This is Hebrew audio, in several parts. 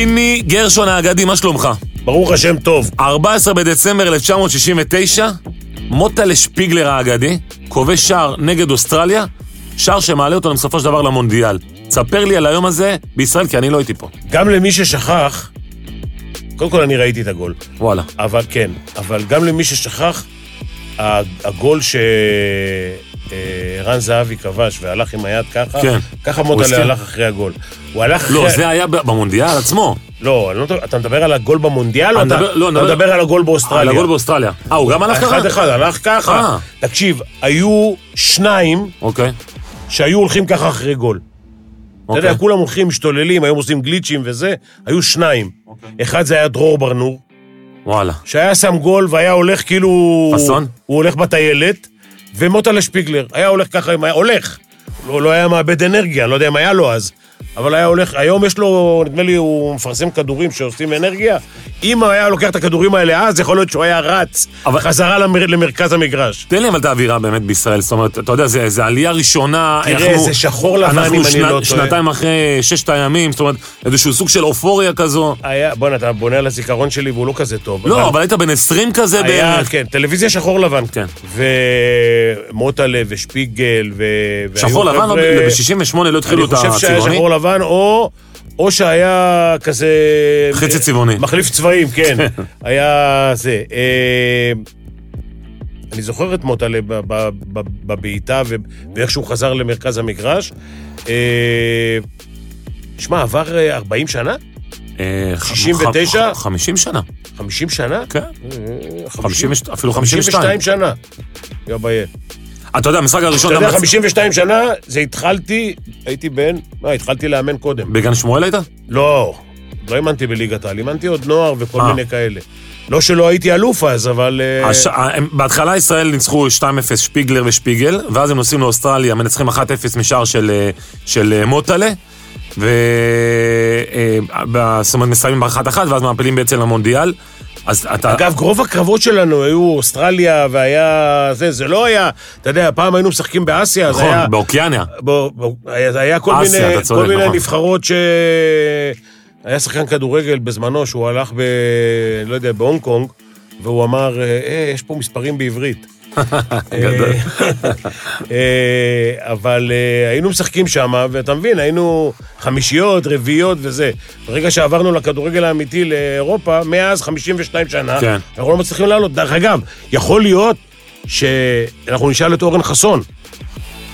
פיני גרשון האגדי, מה שלומך? ברוך השם טוב. 14 בדצמבר 1969, מוטלה שפיגלר האגדי, כובש שער נגד אוסטרליה, שער שמעלה אותנו בסופו של דבר למונדיאל. תספר לי על היום הזה בישראל, כי אני לא הייתי פה. גם למי ששכח, קודם כל אני ראיתי את הגול. וואלה. אבל כן, אבל גם למי ששכח, הגול שערן זהבי כבש והלך עם היד ככה, כן. ככה הסכים. הלך אחרי הגול. הוא הלך אחרי... לא, זה היה במונדיאל עצמו. לא, לא, אתה מדבר על הגול במונדיאל או אתה, מדבר- לא, אתה מדבר- מדבר על הגול באוסטרליה? על הגול באוסטרליה. אה, הוא גם הלך ככה? אחד אחד, הלך ככה. אה. תקשיב, היו שניים אוקיי. שהיו הולכים ככה אחרי גול. אתה יודע, אוקיי. כולם הולכים, משתוללים, היום עושים גליצ'ים וזה, היו שניים. אוקיי. אחד זה היה דרור ברנור, וואלה. שהיה שם גול והיה הולך כאילו... פאסון? הוא הולך בטיילת, ומוטלה שפיגלר, היה הולך ככה, אם היה הולך. לא, לא היה מאבד אנרגיה, אני לא יודע אם היה לו אז. אבל היה הולך, היום יש לו, נדמה לי, הוא מפרסם כדורים שעושים אנרגיה. אם היה לוקח את הכדורים האלה אז, יכול להיות שהוא היה רץ אבל- חזרה למר, למרכז המגרש. תן לי אבל את האווירה באמת בישראל, זאת אומרת, אתה יודע, זה, זה עלייה ראשונה. תראה, זה שחור לבן, אנחנו אם אני לא טועה. שנתיים אחרי ששת הימים, זאת אומרת, איזשהו סוג של אופוריה כזו. היה, בוא'נה, אתה בונה על הזיכרון שלי והוא לא כזה טוב. לא, אבל היית בן 20 כזה היה, בערך. כן, טלוויזיה שחור לבן. כן. ומוטלה ושפיגל ו... שחור לבן, חבר'ה- ב-68 לא התחילו את חושב שהיה הצבעוני. לבן, או, או שהיה כזה... חצי צבעוני. מחליף צבעים, כן. היה זה. אה, אני זוכר את מוטלה בבעיטה ואיך שהוא חזר למרכז המגרש. אה, שמע, עבר אה, 40 שנה? אה, 69? ח- ח- 50 שנה, 50 שנה? כן. אה, 50, אפילו 52. 52 שנה. יא ביי. אתה יודע, המשחק הראשון אתה. יודע, רצ- 52 שנה, זה התחלתי, הייתי בן, מה, התחלתי לאמן קודם. בגן שמואל היית? לא, לא אימנתי בליגת העל, אימנתי עוד נוער וכל אה. מיני כאלה. לא שלא הייתי אלוף אז, אבל... אה, הש- הם- בהתחלה ישראל ניצחו 2-0 שפיגלר ושפיגל, ואז הם נוסעים לאוסטרליה, מנצחים 1-0 משער של, אה, של אה, מוטלה, ו... אה, זאת אומרת, מסיימים ב-1-1, ואז מעפילים בעצם למונדיאל. אז אתה... אגב, רוב הקרבות שלנו היו אוסטרליה והיה... זה, זה לא היה... אתה יודע, פעם היינו משחקים באסיה, אז נכון, היה... באוקיאניה. בוא, בוא, היה, היה כל אסיה, מיני, צודק, כל מיני נכון. נבחרות ש... היה שחקן כדורגל בזמנו שהוא הלך ב... לא יודע, בהונג קונג, והוא אמר, אה, יש פה מספרים בעברית. גדול. אה, אבל אה, היינו משחקים שם, ואתה מבין, היינו חמישיות, רביעיות וזה. ברגע שעברנו לכדורגל האמיתי לאירופה, מאז 52 שנה, כן. אנחנו לא מצליחים לעלות. דרך אגב, יכול להיות שאנחנו נשאל את אורן חסון.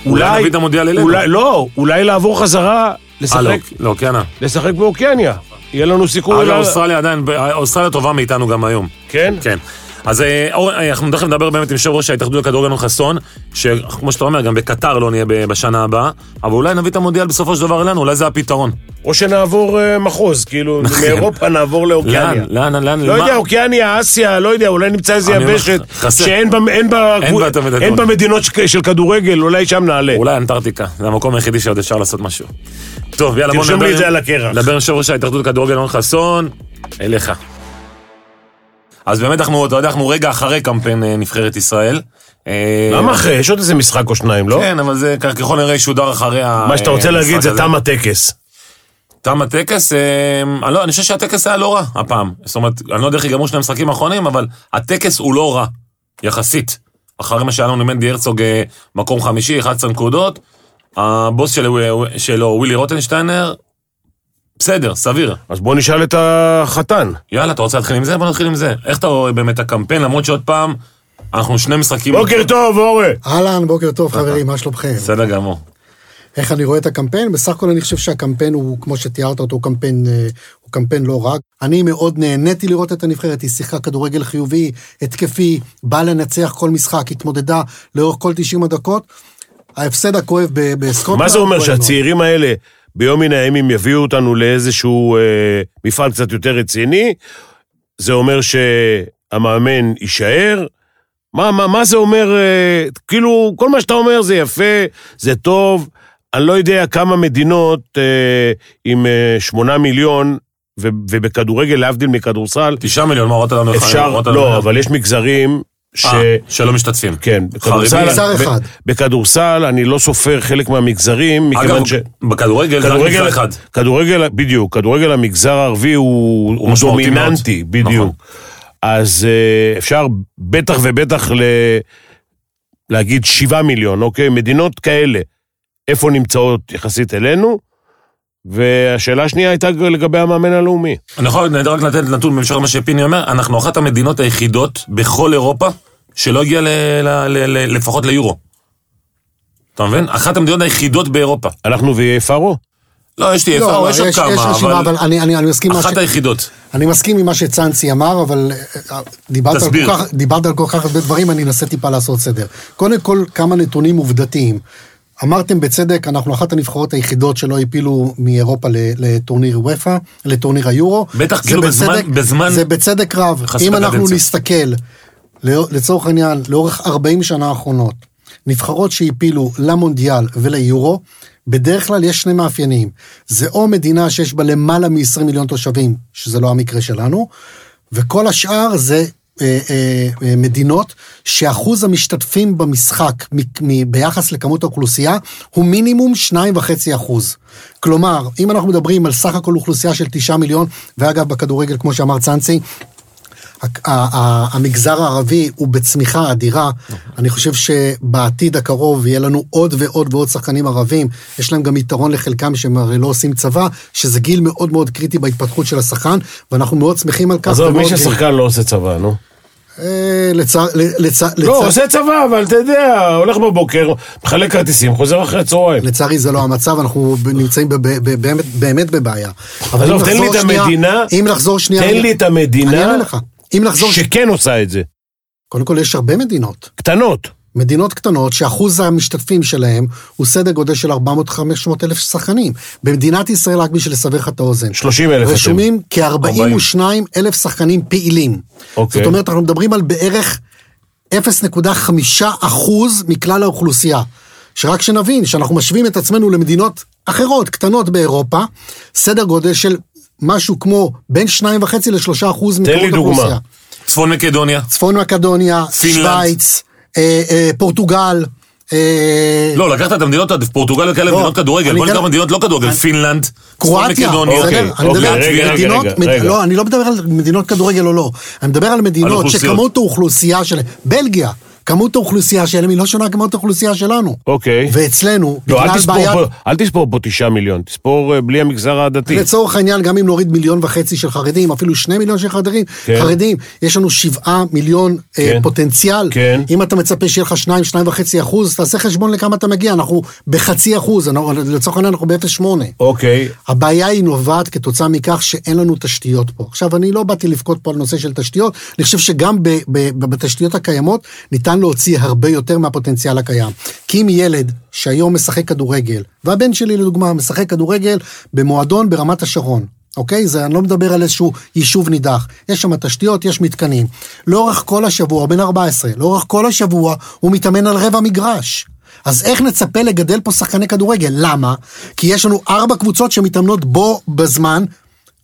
אולי נביא את המונדיאל אלינו. אולי, לא, אולי לעבור חזרה, אה, לשחק, לא, לאוקיאניה. לשחק באוקיאניה. יהיה לנו סיכוי... אגב, אוסטרליה עדיין, אוסטרליה טובה מאיתנו גם היום. כן? כן. אז אה, אור- אה, אנחנו תכף נדבר באמת עם יושב ראש ההתאחדות לכדורגל אלון חסון, שכמו שאתה אומר, גם בקטר לא נהיה בשנה הבאה, אבל אולי נביא את המונדיאל בסופו של דבר אלינו, אולי זה הפתרון. או שנעבור אה, מחוז, כאילו, מאירופה נעבור לאוקיאניה. לאן, לאן, לאן? לא יודע, אוקיאניה, אסיה, לא יודע, אולי נמצא איזה יבשת. שאין בה, אין אין מדינות של כדורגל, אולי שם נעלה. אולי אנטארקטיקה, זה המקום היחידי שעוד אפשר לעשות משהו. טוב, יאללה, בוא תרשום נדבר לי את עם- זה על הקרח. נדבר עם יושב ראש ההתאחדות לכדורגל אלון חסון, אליך. אז באמת אנחנו, אתה יודע, אנחנו רגע אחרי קמפיין אה, נבחרת ישראל. אה, למה אחרי? יש עוד איזה משחק או שניים, לא? כן, אבל זה ככל הנראה ישודר אחרי ה... מה שאתה רוצה להגיד המשחק זה הזה. תם הטקס. תם הטקס, אה, אני לא- אני חושב שהטקס היה לא רע הפעם. זאת אומרת, אני לא יודע איך ייגמרו שני המשחקים האחרונים, אבל הטקס הוא לא רע, יחסית. אחרי מה שהיה לנו עם מנדי הרצוג מקום חמישי, 11 נקודות, הבוס שלו, שלו ווילי רוטנשטיינר, בסדר, סביר. אז בוא נשאל את החתן. יאללה, אתה רוצה להתחיל עם זה? בוא נתחיל עם זה. איך אתה רואה באמת הקמפיין, למרות שעוד פעם, אנחנו שני משחקים... בוקר טוב, אורי. אהלן, בוקר טוב חברים, מה שלומכם? בסדר גמור. איך אני רואה את הקמפיין? בסך הכל אני חושב שהקמפיין הוא, כמו שתיארת אותו, הוא קמפיין, אה, הוא קמפיין לא רע. אני מאוד נהניתי לראות את הנבחרת, היא שיחקה כדורגל חיובי, התקפי, באה לנצח כל משחק, התמודדה לאורך כל 90 הדקות. ההפסד הכואב בסקוטלנד... מה זה אומר. שהצעירים האלה ביום מן הימים יביאו אותנו לאיזשהו אה, מפעל קצת יותר רציני? זה אומר שהמאמן יישאר? מה, מה, מה זה אומר? אה, כאילו, כל מה שאתה אומר זה יפה, זה טוב. אני לא יודע כמה מדינות אה, עם אה, שמונה מיליון, ו- ובכדורגל, להבדיל מכדורסל, תשעה מיליון, מה הורדת לנו? אפשר, הורדת לנו- לא, אבל יש מגזרים ש... אה, שלא משתתפים. כן, בכדורסל, ב- אחד. בכדורסל אני לא סופר חלק מהמגזרים, מכיוון אגב, ש... בכדורגל זה רק מגזר אחד. כדורגל, בדיוק, כדורגל המגזר הערבי הוא, הוא דומיננטי, מאוד. בדיוק. נכון. אז אה, אפשר בטח ובטח ל... להגיד שבעה מיליון, אוקיי? מדינות כאלה, איפה נמצאות יחסית אלינו? והשאלה השנייה הייתה לגבי המאמן הלאומי. אני יכול רק לתת נתון בהמשך למה שפיני אומר, אנחנו אחת המדינות היחידות בכל אירופה שלא הגיעה ל- ל- ל- ל- לפחות ליורו. אתה מבין? אחת המדינות היחידות באירופה. אנחנו ואיי פארו? לא, יש לי לא, איפה, יש עוד יש רשימה, כמה, אבל אבל אני- אני אני מסכים עם מה ש- אחת היחידות. אני מסכים עם מה שצאנצי אמר, אבל אה, דיברת על, כך, דיברת על כל כך הרבה דברים, אני אנסה טיפה לעשות סדר. קודם כל, כמה נתונים עובדתיים. אמרתם בצדק, אנחנו אחת הנבחרות היחידות שלא הפילו מאירופה לטורניר וופא, לטורניר היורו. בטח, כאילו בזמן- בצדק- בזמן- זה בצדק רב. אם אנחנו לקדנציה. נסתכל, לצורך העניין, לאורך 40 שנה האחרונות, נבחרות שהפילו למונדיאל וליורו, בדרך כלל יש שני מאפיינים. זה או מדינה שיש בה למעלה מ-20 מיליון תושבים, שזה לא המקרה שלנו, וכל השאר זה מדינות שאחוז המשתתפים במשחק ביחס לכמות האוכלוסייה הוא מינימום 2.5 אחוז. כלומר, אם אנחנו מדברים על סך הכל אוכלוסייה של 9 מיליון, ואגב בכדורגל, כמו שאמר צאנצי, המגזר הערבי הוא בצמיחה אדירה. אני חושב שבעתיד הקרוב יהיה לנו עוד ועוד ועוד שחקנים ערבים. יש להם גם יתרון לחלקם שהם הרי לא עושים צבא, שזה גיל מאוד מאוד קריטי בהתפתחות של השחקן, ואנחנו מאוד שמחים על כך. עזוב, מי. ששחקן לא עושה צבא, נו. אה, לצע- לצע- לא, עושה צבא, אבל אתה יודע, הולך בבוקר, מחלק כרטיסים, חוזר אחרי הצהריים. לצערי זה לא המצב, אנחנו נמצאים באמת, בבעיה. אבל עזוב, אם תן לי את המדינה. תן אני- לי את אני המדינה אענה לך. אם נחזור... שכן עושה את זה. קודם כל יש הרבה מדינות. קטנות. מדינות קטנות שאחוז המשתתפים שלהם הוא סדר גודל של 400-500 אלף שחקנים. במדינת ישראל, רק בשביל לסבר לך את האוזן, 30 אלף. רשומים כ-42 אלף שחקנים פעילים. אוקיי. זאת אומרת, אנחנו מדברים על בערך 0.5 אחוז מכלל האוכלוסייה. שרק שנבין, שאנחנו משווים את עצמנו למדינות אחרות, קטנות באירופה, סדר גודל של משהו כמו בין 2.5 ל-3 אחוז מכמות לי דוגמה. האוכלוסייה. צפון מקדוניה. צפון מקדוניה, פינלנד. שווייץ, אה, אה, פורטוגל. אה, לא, לקחת את המדינות, פורטוגל וכאלה לא, מדינות כדורגל, בוא ניקח מדינות לא כדורגל, פינלנד, צפון קרואטיה, בסדר? אוקיי, אני מדבר על מדינות. לא, אני לא מדבר על מדינות כדורגל או לא, אני מדבר על מדינות. שכמות האוכלוסייה שלהם, בלגיה, כמות האוכלוסייה שלהם היא לא שונה כמות האוכלוסייה שלנו. אוקיי. ואצלנו, לא, אל תספור בעיה, פה- אל תספור פה תשעה מיליון, תספור אה, בלי המגזר הדתי. לצורך העניין, גם אם נוריד מיליון וחצי של חרדים, אפילו שני מיליון של חרדים, כן. חרדים, יש לנו שבעה מיליון אה, כן. פוטנציאל. כן. אם אתה מצפה שיהיה לך שניים, שניים וחצי אחוז, תעשה חשבון לכמה אתה מגיע, אנחנו בחצי אחוז, אנחנו- לצורך העניין אנחנו ב-0.8. אוקיי. הבעיה היא נובעת כתוצאה מכך שאין לנו תשתיות פה. עכשיו, אני לא באתי לבכות פה על נושא של תשתיות, אני חושב שגם ב, ב, בתשתיות הקיימות ניתן להוציא הרבה יותר מהפוטנציאל הקיים. כי אם ילד שהיום משחק כדורגל, והבן שלי לדוגמה משחק כדורגל במועדון ברמת השרון, אוקיי? זה, אני לא מדבר על איזשהו יישוב נידח. יש שם תשתיות, יש מתקנים. לאורך כל השבוע, בן 14, לאורך כל השבוע הוא מתאמן על רבע מגרש. אז איך נצפה לגדל פה שחקני כדורגל? למה? כי יש לנו ארבע קבוצות שמתאמנות בו בזמן.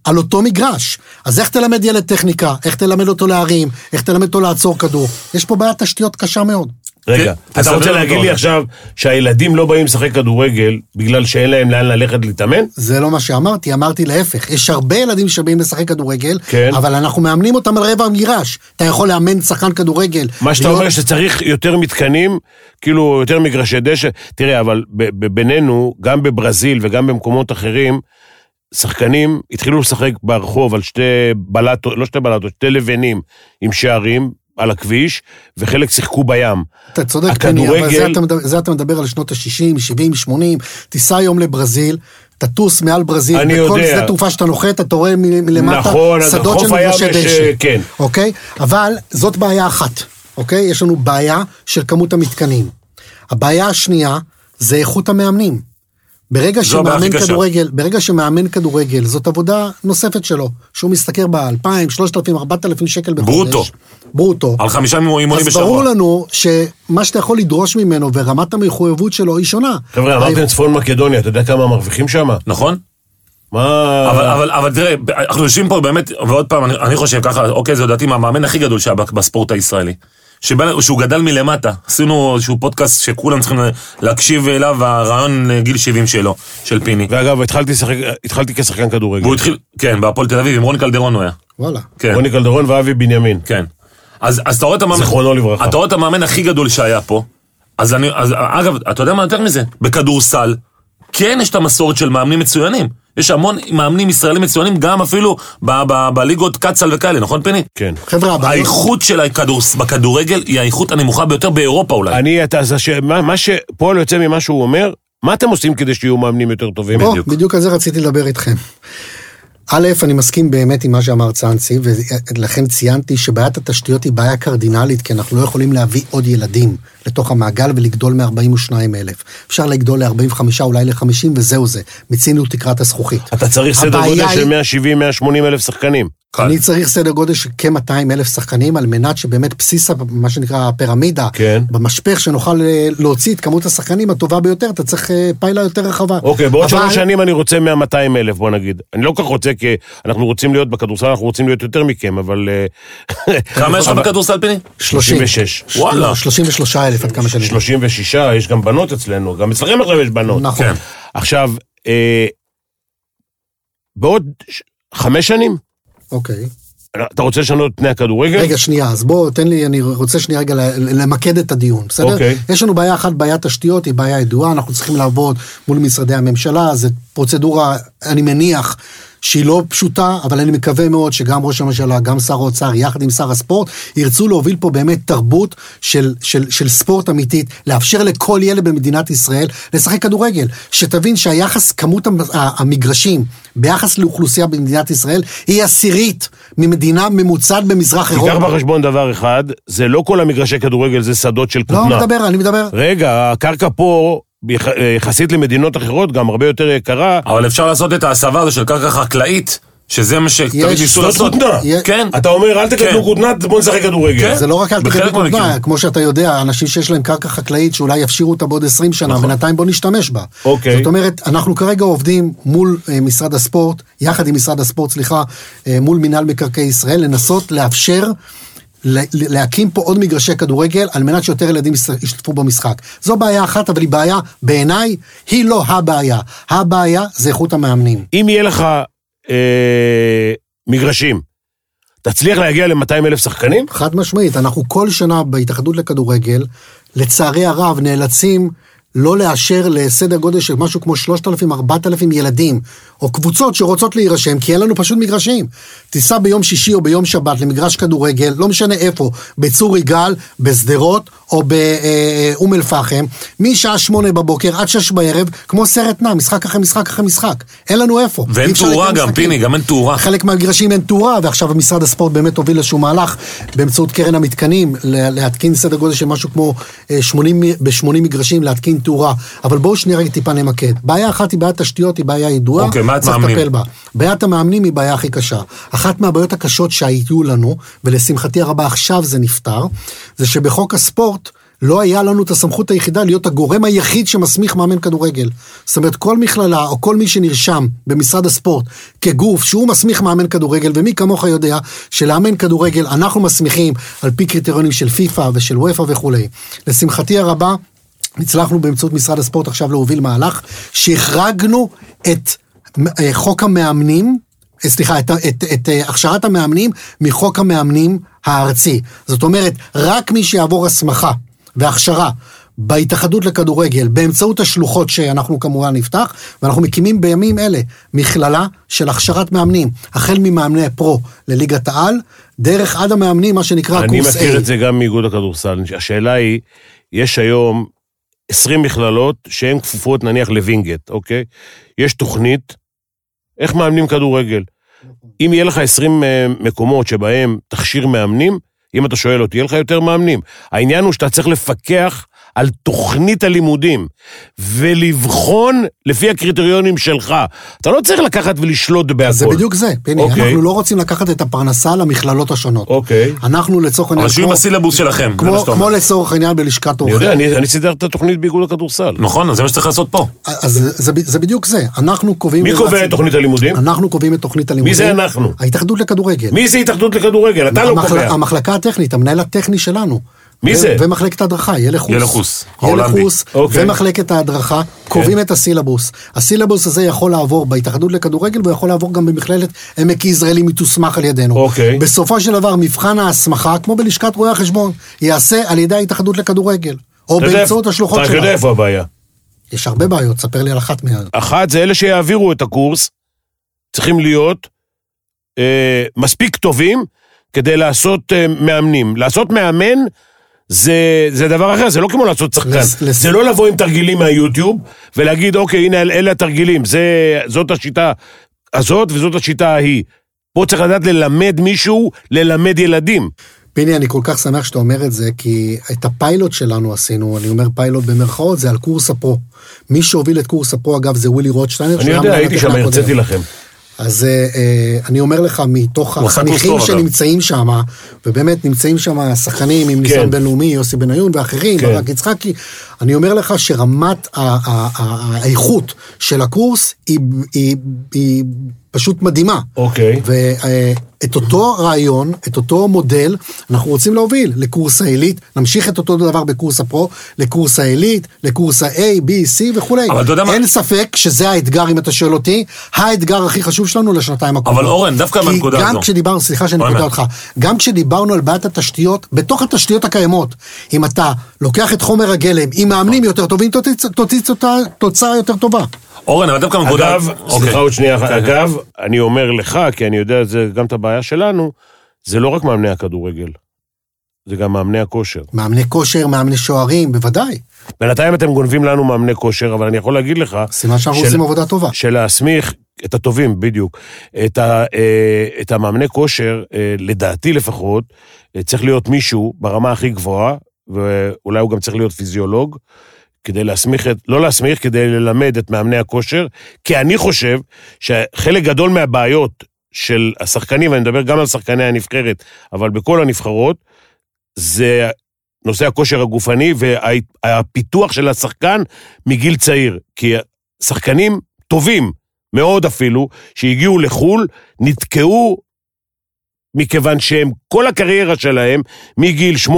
על אותו מגרש. אז איך תלמד ילד טכניקה? איך תלמד אותו להרים? איך תלמד אותו לעצור כדור? יש פה בעיית תשתיות קשה מאוד. רגע, אתה רוצה להגיד. לי עכשיו שהילדים לא באים לשחק כדורגל בגלל שאין להם לאן ללכת להתאמן? זה לא מה שאמרתי, אמרתי להפך. יש הרבה ילדים שבאים לשחק כדורגל, כן. אבל אנחנו מאמנים אותם על רבע המגרש. אתה יכול לאמן שחקן כדורגל. מה שאתה להיות- אומר שצריך יותר מתקנים, כאילו יותר מגרשי דשא. תראה, אבל ב- ב- בינינו, גם בברזיל וגם במקומות אחרים, שחקנים התחילו לשחק ברחוב על שתי בלטות, לא שתי בלטות, שתי לבנים עם שערים על הכביש, וחלק שיחקו בים. אתה צודק, פני, אבל הכדורגל- זה אתה, מדבר, זה אתה מדבר על שנות ה-60, 70, 80, תיסע היום לברזיל, תטוס מעל ברזיל, אני בכל יודע. שדה תעופה שאתה נוחת, אתה רואה מלמטה נכון, שדות של מגרשי דשא. כן. אוקיי? אבל זאת בעיה אחת, אוקיי? יש לנו בעיה של כמות המתקנים. הבעיה השנייה זה איכות המאמנים. ברגע שמאמן. כדורגל, ברגע שמאמן כדורגל, זאת עבודה נוספת שלו, שהוא משתכר ב-2,000, 3,000, 4,000 שקל בחודש. ברוטו. ברוטו. על חמישה אימונים אז בשבוע. ברור לנו שמה שאתה יכול לדרוש ממנו ורמת המחויבות שלו היא שונה. חבר'ה, אמרתם צפון מקדוניה, אתה יודע כמה מרוויחים שם? נכון? מה... אבל, אבל, אבל תראה, אנחנו יושבים פה באמת, ועוד פעם, אני, אני חושב ככה, אוקיי, זו דעתי מהמאמן הכי גדול שהיה בספורט הישראלי. שבא- שהוא גדל מלמטה. עשינו איזשהו פודקאסט שכולם צריכים להקשיב אליו, הרעיון לגיל 70 שלו, של פיני. ואגב, התחלתי לשחק- התחלתי כשחקן כדורגל. והוא התחיל, כן, בהפועל תל אביב, עם רוני קלדרון הוא היה. וואלה. כן, רוני קלדרון ואבי בנימין. כן. אז, אז אתה רואה את המאמן... זיכרונו לברכה. אתה רואה את המאמן הכי גדול שהיה פה. אז אני, אז אגב, אתה יודע מה יותר מזה? בכדורסל, כן יש את המסורת של מאמנים מצוינים. יש המון מאמנים ישראלים מצוינים, גם אפילו ב- ב- בליגות קצ"ל וכאלה, נכון פיני? כן. חבר'ה, הבעיות... האיכות של הכדורס, בכדורגל היא האיכות הנמוכה ביותר באירופה אולי. אני, אתה, אז מה מה שפועל יוצא ממה שהוא אומר, מה אתם עושים כדי שיהיו מאמנים יותר טובים? בדיוק. בדיוק על זה רציתי לדבר איתכם. א', אני מסכים באמת עם מה שאמר צאנצי, ולכן ציינתי שבעיית התשתיות היא בעיה קרדינלית, כי אנחנו לא יכולים להביא עוד ילדים לתוך המעגל ולגדול מ-42 אלף. אפשר לגדול ל-45, אולי ל-50, וזהו זה. מיצינו תקרת הזכוכית. אתה צריך סדר גודל היא- של 170-180 אלף שחקנים. קל. אני צריך סדר גודל של כ-200 אלף שחקנים, על מנת שבאמת בסיס, מה שנקרא הפירמידה, כן. במשפך שנוכל אה, להוציא את כמות השחקנים הטובה ביותר, אתה צריך אה, פיילה יותר רחבה. אוקיי, בעוד אבל- שלוש שנים אני רוצה 100-200 אלף, בוא נגיד. אני לא כל כך רוצה, כי אנחנו רוצים להיות בכדורסל, אנחנו רוצים להיות יותר מכם, אבל... אה, כמה יש לך בכדורסל פיני? 36. וואלה. לא, 33 אלף עד כמה שאני... 36, יש גם בנות אצלנו, גם אצלכם עכשיו יש בנות. נכון. כן. עכשיו, אה, בעוד חמש שנים, אוקיי. אתה רוצה לשנות את פני הכדורגל? רגע, שנייה, אז בוא, תן לי, אני רוצה שנייה רגע למקד את הדיון, בסדר? אוקיי. יש לנו בעיה אחת, בעיית תשתיות, היא בעיה ידועה, אנחנו צריכים לעבוד מול משרדי הממשלה, זו פרוצדורה, אני מניח, שהיא לא פשוטה, אבל אני מקווה מאוד שגם ראש הממשלה, גם שר האוצר, יחד עם שר הספורט, ירצו להוביל פה באמת תרבות של, של, של ספורט אמיתית, לאפשר לכל ילד במדינת ישראל לשחק כדורגל. שתבין שהיחס, כמות המגרשים ביחס לאוכלוסייה במדינת ישראל, היא עשירית ממדינה ממוצעת במזרח תיקח אירופה. בחשבון דבר אחד, זה לא כל המגרשי כדורגל, זה שדות של לא, כותנה. מדבר, אני מדבר. רגע, הקרקע פה, יחסית למדינות אחרות, גם הרבה יותר יקרה. אבל אפשר לעשות את ההסבה הזו של קרקע חקלאית, שזה מה שתמיד ניסו שדות לעשות. כותנה. יש- כן. אתה אומר, אל כן. תקדמו כותנה, בוא נשחק כדורגל. כן. זה לא רק תקדמות מהמקרים. כותנה, כמו שאתה יודע, אנשים שיש להם קרקע חקלאית שאולי יפשירו אותה בעוד 20 שנה, נכון. בינתיים בוא נשתמש בה. אוקיי. זאת אומרת, אנחנו כרגע עובדים מול אה, משרד הספורט, יחד עם משרד הספורט, סליחה, אה, מול מינהל מקרקעי ישראל, לנסות לאפשר להקים פה עוד מגרשי כדורגל, על מנת שיותר ילדים יש- ישתתפו במשחק. זו בעיה אחת, אבל היא בעיה, בעיניי, היא לא הבעיה. הבעיה זה איכות המאמנים. אם יהיה לך אה, מגרשים, תצליח להגיע ל-200 אלף שחקנים? חד משמעית, אנחנו כל שנה בהתאחדות לכדורגל, לצערי הרב, נאלצים לא לאשר לסדר גודל של משהו כמו 3,000-4,000 ילדים, או קבוצות שרוצות להירשם, כי אין לנו פשוט מגרשים. תיסע ביום שישי או ביום שבת למגרש כדורגל, לא משנה איפה, בצור יגאל, בשדרות או באום אל-פחם, משעה שמונה בבוקר עד שש בערב, כמו סרט נע, משחק אחרי משחק אחרי משחק. אין לנו איפה. ואין תאורה גם. פיני, גם אין תאורה. חלק מהמגרשים אין תאורה, ועכשיו משרד הספורט באמת הוביל איזשהו מהלך באמצעות קרן המתקנים, לה- להתקין סדר גודל של משהו כמו אה, 80, מ- ב-80 מגרשים להתקין תאורה. אבל בואו שנייה רגע טיפה נמקד. בעיה אחת היא בעיית תשתיות, היא בעיה ידועה, אוקיי, בעיית צריך מאמנים. לטפל בה. בעיית המאמנים היא בעיה הכי קשה. אחת מהבעיות הקשות שהיו לנו, ולשמחתי הרבה עכשיו זה נפתר, זה שבחוק הספורט, לא היה לנו את הסמכות היחידה להיות הגורם היחיד שמסמיך מאמן כדורגל. זאת אומרת, כל מכללה או כל מי שנרשם במשרד הספורט כגוף שהוא מסמיך מאמן כדורגל, ומי כמוך יודע שלאמן כדורגל אנחנו מסמיכים על פי קריטריונים של פיפ"א ושל וופ"א וכולי. לשמחתי הרבה, הצלחנו באמצעות משרד הספורט עכשיו להוביל מהלך שהחרגנו את אה, חוק המאמנים, אה, סליחה, את, את, את אה, הכשרת המאמנים מחוק המאמנים הארצי. זאת אומרת, רק מי שיעבור הסמכה והכשרה בהתאחדות לכדורגל באמצעות השלוחות שאנחנו כמובן נפתח, ואנחנו מקימים בימים אלה מכללה של הכשרת מאמנים, החל ממאמני פרו לליגת העל, דרך עד המאמנים, מה שנקרא אני קורס מכיר A. את זה גם מאיגוד הכדורסל. השאלה היא, יש היום 20 מכללות שהן כפופות נניח לווינגייט, אוקיי? יש תוכנית, איך מאמנים כדורגל. אם יהיה לך 20 אה, מקומות שבהם תכשיר מאמנים, אם אתה שואל אותי, יהיה לך יותר מאמנים. העניין הוא שאתה צריך לפקח על תוכנית הלימודים, ולבחון לפי הקריטריונים שלך. אתה לא צריך לקחת ולשלוט בהכל. זה בדיוק זה, פיני, אוקיי. אנחנו לא רוצים לקחת את הפרנסה למכללות השונות. אוקיי. אנחנו לצורך העניין, אבל שיהיו כמו- בסילבוס שלכם, זה כמו, מה שאתה כמו. לצורך העניין בלשכת אני עורכי. יודע, אני, אני סידר את התוכנית באיגוד הכדורסל. נכון, אז זה מה שצריך לעשות פה. אז זה, זה, זה בדיוק זה, אנחנו קובעים... מי קובע את תוכנית הלימודים? אנחנו קובעים את תוכנית הלימודים. מי זה אנחנו? ההתאחדות לכדורגל. מי זה התאחדות לכדורגל? אתה לא קובע. המחלקה הטכנית, המנהל הטכני שלנו. מי זה? ומחלקת ההדרכה, ילך חוס. ילך חוס, ילך ההולנדי. חוס אוקיי. ומחלקת ההדרכה קובעים את הסילבוס. הסילבוס הזה יכול לעבור בהתאחדות לכדורגל ויכול לעבור גם במכללת עמק יזרעאל אם היא תוסמך על ידינו. אוקיי. בסופו של דבר מבחן ההסמכה, כמו בלשכת רואי החשבון, ייעשה על ידי ההתאחדות לכדורגל. או באמצעות השלוחות אתה יודע. איפה הבעיה. יש הרבה בעיות, ספר לי על אחת מהן. אחת זה אלה שיעבירו את הקורס, צריכים להיות אה, מספיק טובים כדי לעשות אה, מאמנים. לעשות מאמן זה, זה דבר אחר, זה לא כמו לעשות שחקן. לס- לס- זה לא לבוא עם תרגילים מהיוטיוב ולהגיד, אוקיי, הנה אלה התרגילים, זה, זאת השיטה הזאת וזאת השיטה ההיא. פה צריך לדעת ללמד מישהו, ללמד ילדים. פיני, אני כל כך שמח שאתה אומר את זה, כי את הפיילוט שלנו עשינו, אני אומר פיילוט במרכאות, זה על קורס הפרו. מי שהוביל את קורס הפרו, אגב, זה ווילי רוטשטיינר. אני יודע, הייתי שם. הרציתי לכם. אז אה, אה, אני אומר לך, מתוך החניכים. שנמצאים שם, ובאמת נמצאים שם שחקנים עם ניסיון בינלאומי, יוסי בניון ואחרים, כן. ברק יצחקי, אני אומר לך שרמת האיכות של הקורס היא- היא היא פשוט מדהימה. אוקיי. ואת אותו רעיון, את אותו מודל, אנחנו רוצים להוביל לקורס העילית, נמשיך את אותו דבר בקורס הפרו, לקורס העילית, לקורס ה-A, B, C וכולי. אבל אתה יודע מה- אין ספק שזה האתגר, אם אתה שואל אותי, האתגר הכי חשוב שלנו לשנתיים הקרובות. אבל אורן, דווקא בנקודה כי הזו. גם כשדיברנו, סליחה שאני. קוטע אותך, גם כשדיברנו על בעיית התשתיות, בתוך התשתיות הקיימות, אם אתה לוקח את חומר הגלם, עם מאמנים יותר טובים, תוציא- תוצאה יותר טובה. אורן, אבל דווקא בנקודה... אגב, אוקיי. סליחה עוד שנייה, אחת. כן. אגב, אני אומר לך, כי אני יודע זה גם את הבעיה שלנו, זה לא רק מאמני הכדורגל, זה גם מאמני הכושר. מאמני כושר, מאמני שוערים, בוודאי. בינתיים אתם גונבים לנו מאמני כושר, אבל אני יכול להגיד לך... סימן שאנחנו של- עושים עבודה טובה. שלהסמיך את הטובים, בדיוק. את, ה, אה, את המאמני כושר, אה, לדעתי לפחות, אה, צריך להיות מישהו ברמה הכי גבוהה, ואולי הוא גם צריך להיות פיזיולוג, כדי להסמיך את, לא להסמיך, כדי ללמד את מאמני הכושר, כי אני חושב שחלק גדול מהבעיות של השחקנים, ואני מדבר גם על שחקני הנבחרת, אבל בכל הנבחרות, זה נושא הכושר הגופני והפיתוח של השחקן מגיל צעיר. כי שחקנים טובים מאוד אפילו, שהגיעו לחו"ל, נתקעו מכיוון שהם, כל הקריירה שלהם, מגיל 8-10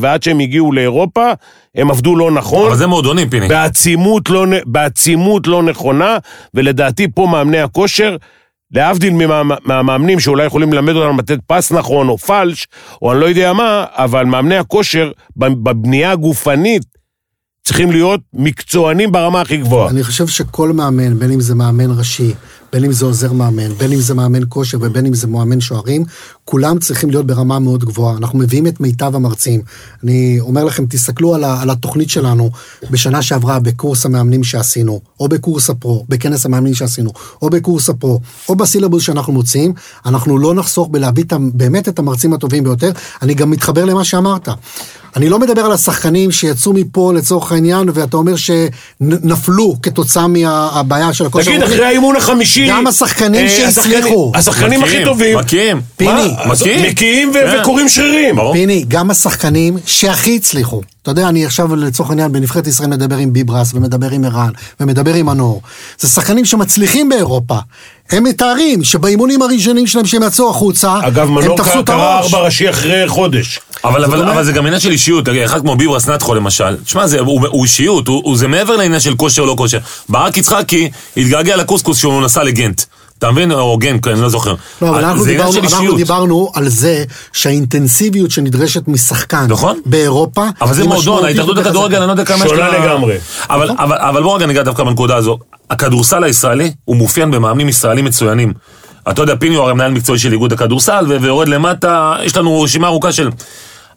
ועד שהם הגיעו לאירופה, הם עבדו לא נכון. אבל זה מועדונים, פיני. בעצימות לא, בעצימות לא נכונה, ולדעתי פה מאמני הכושר, להבדיל מה, מהמאמנים שאולי יכולים ללמד אותנו לתת פס נכון, או פלש, או אני לא יודע מה, אבל מאמני הכושר, בבנייה הגופנית, צריכים להיות מקצוענים ברמה הכי גבוהה. אני חושב שכל מאמן, בין אם זה מאמן ראשי, בין אם זה עוזר מאמן, בין אם זה מאמן כושר ובין אם זה מאמן שוערים, כולם צריכים להיות ברמה מאוד גבוהה. אנחנו מביאים את מיטב המרצים. אני אומר לכם, תסתכלו על, ה, על התוכנית שלנו בשנה שעברה בקורס המאמנים שעשינו, או בקורס הפרו, בכנס המאמנים שעשינו, או בקורס הפרו, או בסילבוס שאנחנו מוציאים, אנחנו לא נחסוך בלהביא את באמת את המרצים הטובים ביותר. אני גם מתחבר למה שאמרת. אני לא מדבר על השחקנים שיצאו מפה לצורך העניין, ואתה אומר שנפלו כתוצאה מהבעיה של הכושר. תגיד. אחרי האימון החמישי... גם השחקנים אה, שהצליחו. השחקנים הכי טובים. מקיאים. פיני. מקיאים ו- כן. וקוראים שרירים. פיני, גם השחקנים שהכי הצליחו. אתה יודע, אני עכשיו לצורך העניין בנבחרת ישראל מדבר עם ביברס, ומדבר עם ערן, ומדבר עם מנור. זה שחקנים שמצליחים באירופה. הם מתארים שבאימונים הראשונים שלהם שהם יצאו החוצה, אגב, הם מנור תפסו את קרא הראש. ארבע ראשי אחרי חודש. אבל, אבל, אומרת- אבל זה גם עניין של אישיות, אחד כמו ביברס נטחו למשל, תשמע, זה, הוא, הוא אישיות, הוא, הוא, זה מעבר לעניין של כושר או לא כושר. ברק יצחקי התגעגע לקוסקוס כשהוא נסע לגנט. אתה מבין? או גנט, אני לא זוכר. לא, אבל אנחנו זה עניין דיברנו, אנחנו. דיברנו על זה שהאינטנסיביות שנדרשת משחקן נכון. באירופה, אבל זה מועדון, ההתאחדות. לכדורגל, אני לא יודע כמה יש שונה לה- לגמרי. אבל, אבל, אבל בואו רגע ניגע דווקא בנקודה הזו. הכדורסל הישראלי הוא מאופיין במאמנים ישראלים מצוינים. אתה יודע, פיני הוא הרי מנהל מקצועי של איגוד הכדורסל, ויורד למטה, יש לנו רשימה ארוכה של...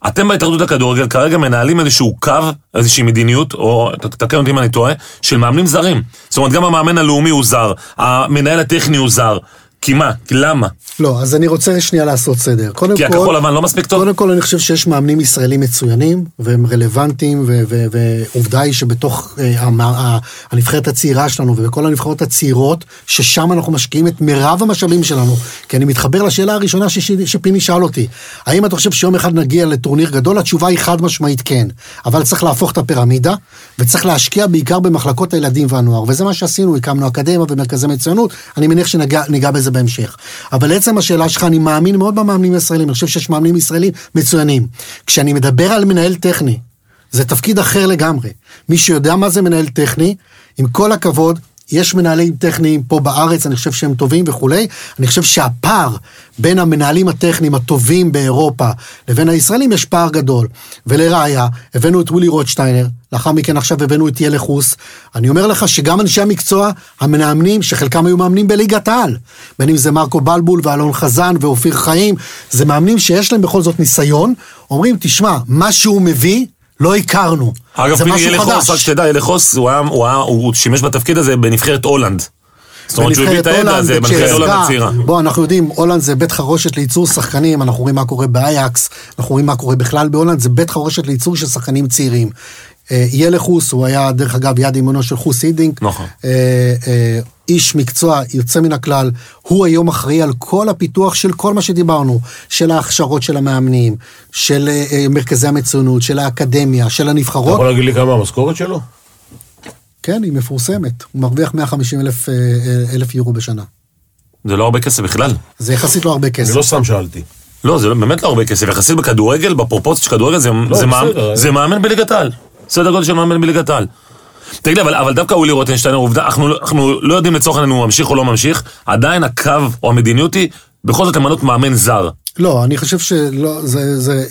אתם בהתאחדות לכדורגל כרגע מנהלים איזשהו קו, איזושהי מדיניות, או תקן אותי אם אני טועה, של מאמנים זרים. זאת אומרת, גם המאמן הלאומי הוא זר, המנהל הטכני הוא זר. כי מה? כי למה? לא, אז אני רוצה שנייה לעשות סדר. קודם כי כל... הכחול לבן לא מספיק טוב? קודם כל, אני חושב שיש מאמנים ישראלים מצוינים, והם רלוונטיים, ועובדה היא שבתוך אה, המ- ה- הנבחרת הצעירה שלנו, ובכל הנבחרות הצעירות, ששם אנחנו משקיעים את מירב המשאבים שלנו. כי אני מתחבר לשאלה הראשונה שפיני שאל אותי, האם אתה חושב שיום אחד נגיע לטורניר גדול? התשובה היא חד משמעית כן. אבל צריך להפוך את הפירמידה, וצריך להשקיע בעיקר במחלקות הילדים והנוער, וזה מה שעשינו, הקמנו אקדמיה ומרכזי מצוינות, אני מניח שניגע ניגע בזה זה בהמשך. אבל לעצם השאלה שלך, אני מאמין מאוד במאמנים הישראלים, אני חושב שיש מאמנים ישראלים מצוינים. כשאני מדבר על מנהל טכני, זה תפקיד אחר לגמרי. מי שיודע מה זה מנהל טכני, עם כל הכבוד, יש מנהלים טכניים פה בארץ, אני חושב שהם טובים וכולי. אני חושב שהפער בין המנהלים הטכניים הטובים באירופה לבין הישראלים יש פער גדול. ולראיה, הבאנו את ווילי רוטשטיינר, לאחר מכן עכשיו הבאנו את ילך חוס. אני אומר לך שגם אנשי המקצוע, המאמנים, שחלקם היו מאמנים בליגת העל, בין אם זה מרקו בלבול ואלון חזן ואופיר חיים, זה מאמנים שיש להם בכל זאת ניסיון, אומרים, תשמע, מה שהוא מביא, לא הכרנו. אגב, פיני, ילכוס, רק. שתדע, ילכוס, הוא, היה- הוא, היה- הוא שימש בתפקיד הזה בנבחרת הולנד. זאת אומרת שהוא הביא את הידע הזה בנבחרת הולנד הצעירה. בוא, אנחנו יודעים, הולנד זה בית חרושת לייצור שחקנים, אנחנו רואים מה קורה באייאקס, אנחנו רואים מה קורה בכלל בהולנד, זה בית חרושת לייצור של שחקנים צעירים. אה, ילכוס, הוא היה דרך אגב יד ימינו של חוס הידינק. נכון. אה, אה, איש מקצוע יוצא מן הכלל, הוא היום אחראי על כל הפיתוח של כל מה שדיברנו, של ההכשרות של המאמנים, של אה, מרכזי המצוינות, של האקדמיה, של אתה הנבחרות. יכול להגיד לי כמה המשכורת שלו? כן, היא מפורסמת, הוא מרוויח 150 אלף, אלף יורו בשנה. זה לא הרבה כסף בכלל. זה יחסית לא הרבה אני כסף. לא סתם שאלתי. לא, זה באמת לא הרבה כסף. יחסית בכדורגל, בפרופורציות של כדורגל, זה, לא, זה, מאמן, בסדר. זה מאמן בליגת העל. סדר גודל של מאמן בליגת העל. תגיד לי, אבל, אבל דווקא ווילי רוטנשטיינר, עובדה, אנחנו, אנחנו לא יודעים לצורך העניין אם הוא ממשיך או לא ממשיך, עדיין הקו או המדיניות היא בכל זאת למנות מאמן זר. לא, אני חושב שלא, זה, זה,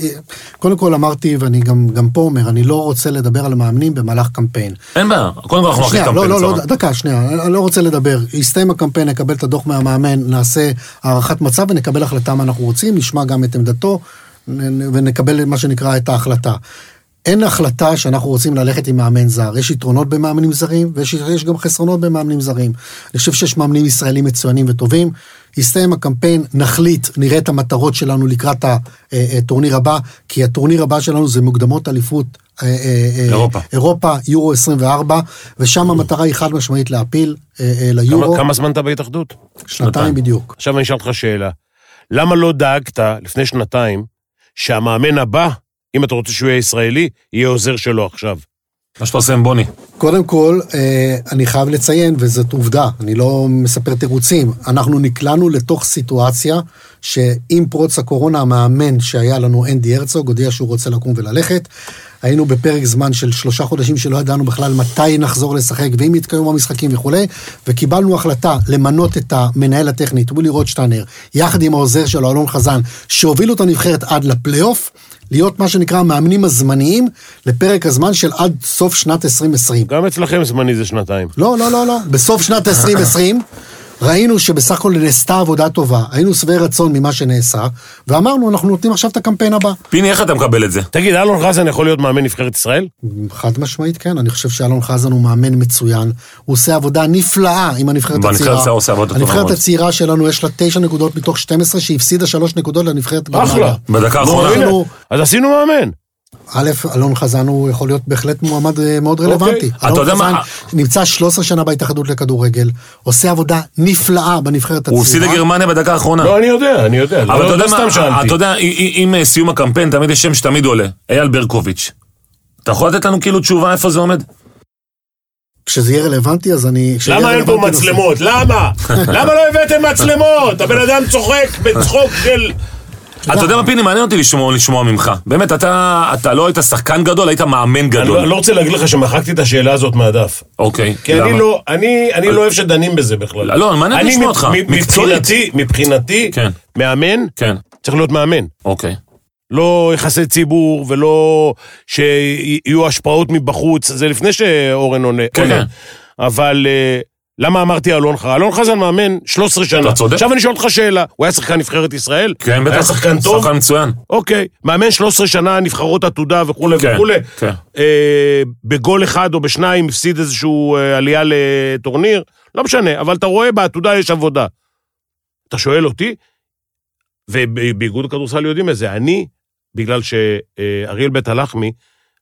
קודם כל אמרתי, ואני גם, גם פה אומר, אני לא רוצה לדבר על המאמנים במהלך קמפיין. אין בעיה, קודם כל אנחנו אחרי שנייה, קמפיין. לא, לא. לא, דקה, שנייה, אני לא רוצה לדבר. יסתיים הקמפיין, נקבל את הדוח מהמאמן, נעשה הערכת מצב ונקבל החלטה מה אנחנו רוצים, נשמע גם את עמדתו ונקבל מה שנקרא את ההחלטה. אין החלטה שאנחנו רוצים ללכת עם מאמן זר. יש יתרונות במאמנים זרים, ויש יש גם חסרונות במאמנים זרים. אני חושב שיש מאמנים ישראלים מצוינים וטובים. יסתיים הקמפיין, נחליט, נראה את המטרות שלנו לקראת הטורניר הבא, כי הטורניר הבא שלנו זה מוקדמות אליפות אה, אה, אה, אירופה. אירופה, יורו 24, ושם המטרה היא חד משמעית להפיל אה, אה, ליורו. כמה- כמה זמן אתה בהתאחדות? שנתיים בדיוק. עכשיו אני אשאל אותך שאלה. למה לא דאגת לפני שנתיים שהמאמן הבא, אם אתה רוצה שהוא יהיה ישראלי, יהיה עוזר שלו עכשיו? מה שאתה עושה עם בוני. קודם כל, אה, אני חייב לציין, וזאת עובדה, אני לא מספר תירוצים, אנחנו נקלענו לתוך סיטואציה שעם פרוץ הקורונה, המאמן שהיה לנו, אנדי הרצוג, הודיע שהוא רוצה לקום וללכת. היינו בפרק זמן של שלושה חודשים שלא ידענו בכלל מתי נחזור לשחק ואם יתקיימו המשחקים וכולי, וקיבלנו החלטה למנות את המנהל הטכני, ווילי רוטשטיינר, יחד עם העוזר שלו, אלון חזן, שהובילו את הנבחרת עד לפלייאוף, להיות מה שנקרא המאמנים הזמניים לפרק הזמן של עד סוף שנת 2020. גם אצלכם זמני זה שנתיים. לא, לא, לא, לא. בסוף שנת 2020 ראינו שבסך הכל נעשתה עבודה טובה, היינו שבעי רצון ממה שנעשה, ואמרנו, אנחנו נותנים עכשיו את הקמפיין הבא. פיני, איך אתה מקבל את זה? תגיד, אלון חזן יכול להיות מאמן נבחרת ישראל? חד משמעית כן, אני חושב שאלון חזן הוא מאמן מצוין, הוא עושה עבודה נפלאה עם הנבחרת הצעירה. הצעירה עושה עבודה טובה הנבחרת. הצעירה שלנו יש לה תשע נקודות מתוך 12 שהפסידה שלוש נקודות לנבחרת. אחלה. בדקה האחרונה. אנחנו- אז עשינו מאמן. א', אלון חזן הוא יכול להיות בהחלט מועמד אה, מאוד רלוונטי. אתה יודע אלון מה- חזן נמצא 13 שנה בהתאחדות לכדורגל, עושה עבודה נפלאה בנבחרת הצעירה. הוא הפסיד לגרמניה בדקה האחרונה. לא, אני יודע, אני יודע. אבל אתה לא יודע לא סתם מה, שאלתי. אתה יודע, עם סיום הקמפיין תמיד יש שם שתמיד עולה, אייל ברקוביץ'. אתה יכול לתת לנו כאילו תשובה איפה זה עומד? כשזה יהיה רלוונטי, אז אני... למה אין פה רלוונטי. מצלמות? למה? למה לא הבאתם מצלמות? הבן אדם צוחק בצחוק של... אתה יודע מה פיני, מעניין אותי לשמוע, לשמוע ממך. באמת, אתה, אתה לא היית שחקן גדול, היית מאמן אני לא- גדול. לא רוצה להגיד לך שמחקתי את השאלה הזאת מהדף. אוקיי. כי למה? אני לא, אני, אני לא אוהב שדנים בזה בכלל. לא, מעניין אני לשמוע אותך. מקצועית. מבחינתי, כן. מאמן כן, צריך להיות מאמן. אוקיי. לא יחסי ציבור ולא שיהיו השפעות מבחוץ, זה לפני שאורן עונה. כן. כן. אבל אה, למה אמרתי אלון חזן? אלון חזן מאמן 13 שנה. אתה צודק. עכשיו אני שואל אותך שאלה, הוא היה שחקן נבחרת ישראל? כן, בטח. היה שחקן טוב? שחקן מצוין. אוקיי, מאמן 13 שנה, נבחרות עתודה וכולי כן, וכולי. כן. אה, בגול אחד או בשניים הפסיד איזשהו אה, עלייה לטורניר, לא משנה, אבל אתה רואה בעתודה יש עבודה. אתה שואל אותי, ובאיגוד הכדורסל יודעים את זה, אני, בגלל שאריאל בית הלחמי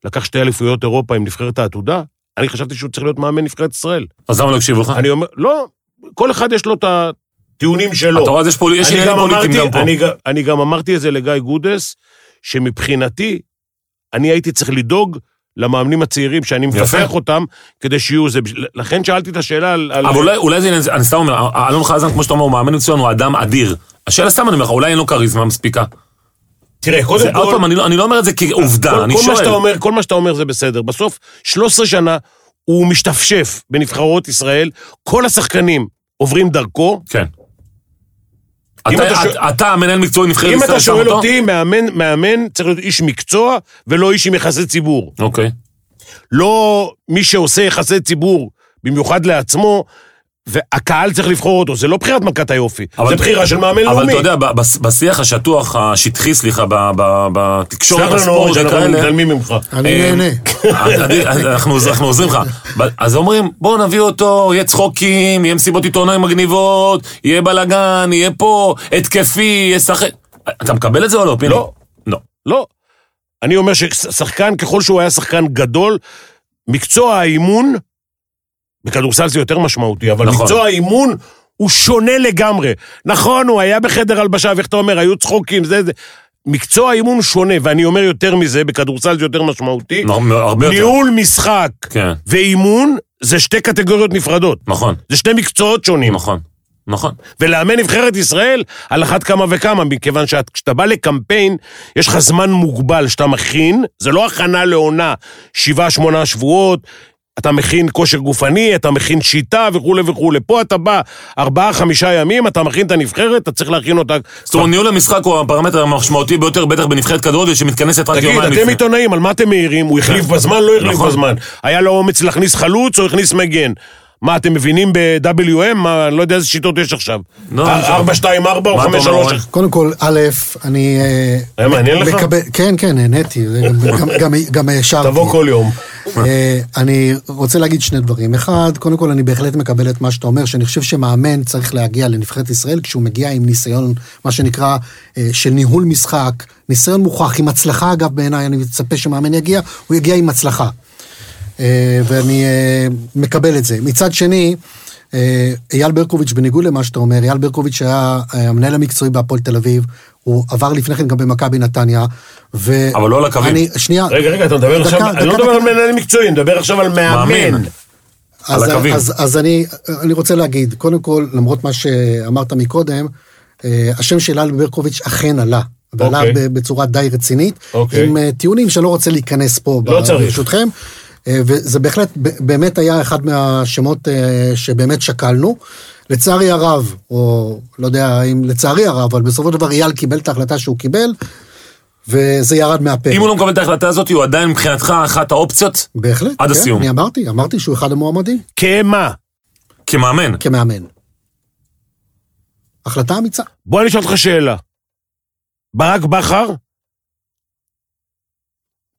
לקח שתי אליפויות אירופה עם נבחרת העתודה, אני חשבתי שהוא צריך להיות מאמן נבחרת ישראל. אז למה לא הקשיבו לך? אני אומר, לא, כל אחד יש לו את הטיעונים שלו. אתה רואה, יש עניינים גם פוליטיים גם פה. אני אני גם אמרתי את זה לגיא גודס, שמבחינתי, אני הייתי צריך לדאוג למאמנים הצעירים שאני. מפתח אותם, כדי שיהיו זה. לכן שאלתי את השאלה על... אבל אולי, אולי זה, עניין- אני סתם אומר, אלון חזן, כמו שאתה אומר, הוא מאמן מצוין, הוא אדם אדיר. השאלה סתם אני אומר לך, אולי אין לו כריזמה מספיקה. תראה, קודם זה, עוד פעם, אני לא, אני לא אומר את זה כעובדה, כל, אני כל מה שאתה שואל. אומר, כל מה שאתה אומר זה בסדר. בסוף, 13 שנה הוא משתפשף בנבחרות ישראל, כל השחקנים עוברים דרכו. כן. אם אתה, אתה אתה, שואל- אתה המנהל מקצועי נבחרת אם ישראל, אתה שם שואל? אותי, מאמן, מאמן צריך להיות איש מקצוע ולא איש עם יחסי ציבור. אוקיי. לא מי שעושה יחסי ציבור, במיוחד לעצמו, והקהל צריך לבחור אותו. זה לא בחירת מכת היופי, אבל- זה בחירה של מאמן אבל לאומי. אתה יודע, בשיח השטוח, השטחי, סליחה, ב- ב- בתקשורת, סלח לנו בספורט שאנחנו וכאלה, מתעלמים ממך. אני אה, נהנה. עדי, אנחנו אנחנו עוזרים לך. אז אומרים, בואו נביא אותו, יהיה צחוקים, יהיה מסיבות עיתונאים מגניבות, יהיה בלאגן, יהיה פה התקפי, יהיה שחק... אתה מקבל את זה או לא, פיני? לא. לא. לא. אני אומר ששחקן, ככל שהוא היה שחקן גדול, מקצוע האימון, בכדורסל זה יותר משמעותי, אבל נכון. מקצוע האימון הוא שונה לגמרי. נכון, הוא היה בחדר הלבשה, ואיך אתה אומר, היו צחוקים, זה זה. מקצוע האימון שונה, ואני אומר יותר מזה, בכדורסל זה יותר משמעותי. הרבה יותר. ניהול משחק כן, ואימון זה שתי קטגוריות נפרדות. נכון, זה שני מקצועות שונים. נכון, נכון. ולאמן נבחרת ישראל, על אחת כמה וכמה, מכיוון שכשאתה בא לקמפיין, יש לך זמן מוגבל שאתה מכין, זה לא הכנה לעונה, שבעה, שמונה שבועות, אתה מכין כושר גופני, אתה מכין שיטה וכולי וכולי. פה אתה בא ארבעה, חמישה ימים, אתה מכין את הנבחרת, אתה צריך להכין אותה. זאת אומרת, ניהול המשחק הוא הפרמטר המשמעותי ביותר, בטח בנבחרת כדורגל שמתכנסת רק תגיד, יומיים אתם לפני. עיתונאים, על מה אתם מעירים? הוא החליף בזמן, לא החליף נכון. בזמן. היה לו אומץ להכניס חלוץ או הכניס מגן? מה, אתם מבינים ב-WM? מה, אני לא יודע איזה שיטות יש עכשיו. לא, אה, לא. 4, 2, 4 או מה אתה 5, אומר, 3, אורן? קודם כל, א', אני... אה, היה מעניין לך? כן, כן, נהניתי. גם- השארתי. תבוא כל יום. אה, אני רוצה להגיד שני דברים. אחד, קודם כל אני בהחלט מקבל את מה שאתה אומר, שאני חושב שמאמן צריך להגיע לנבחרת ישראל כשהוא מגיע עם ניסיון, מה שנקרא, אה, של ניהול משחק, ניסיון מוכח, עם הצלחה אגב בעיניי, אני מצפה שמאמן יגיע, הוא יגיע עם הצלחה. אה, ואני אה, מקבל את זה. מצד שני, אה, אייל ברקוביץ', בניגוד למה שאתה אומר, אייל ברקוביץ' היה אה, המנהל המקצועי בהפועל תל אביב, הוא עבר לפני כן גם במכבי נתניה, ו... אבל לא על הקווים. אני, שנייה, רגע, רגע, אתה מדבר דקה, עכשיו, אני לא דקה, מדבר על דקה. מנהל מקצועי, אני מדבר עכשיו על מאמן. מאמן. על אז, הקווים. אז, אז אני, אני רוצה להגיד, קודם כל, למרות מה שאמרת מקודם, השם של אייל ברקוביץ' אכן עלה. ועלה אוקיי. ב- בצורה די רצינית, אוקיי. עם טיעונים שאני לא רוצה להיכנס פה, לא ב- צריך. אה, וזה בהחלט, באמת היה אחד מהשמות אה, שבאמת שקלנו. לצערי הרב, או לא יודע אם לצערי הרב, אבל בסופו של דבר אייל קיבל את ההחלטה שהוא קיבל, וזה ירד מהפרק. אם הוא לא מקבל את ההחלטה הזאת, הוא עדיין מבחינתך אחת האופציות בהחלט, עד כן, הסיום. אני אמרתי, אמרתי שהוא אחד המועמדים כמה? כמאמן. כמאמן. החלטה אמיצה. בוא אני אשאל אותך שאלה. ברק בכר,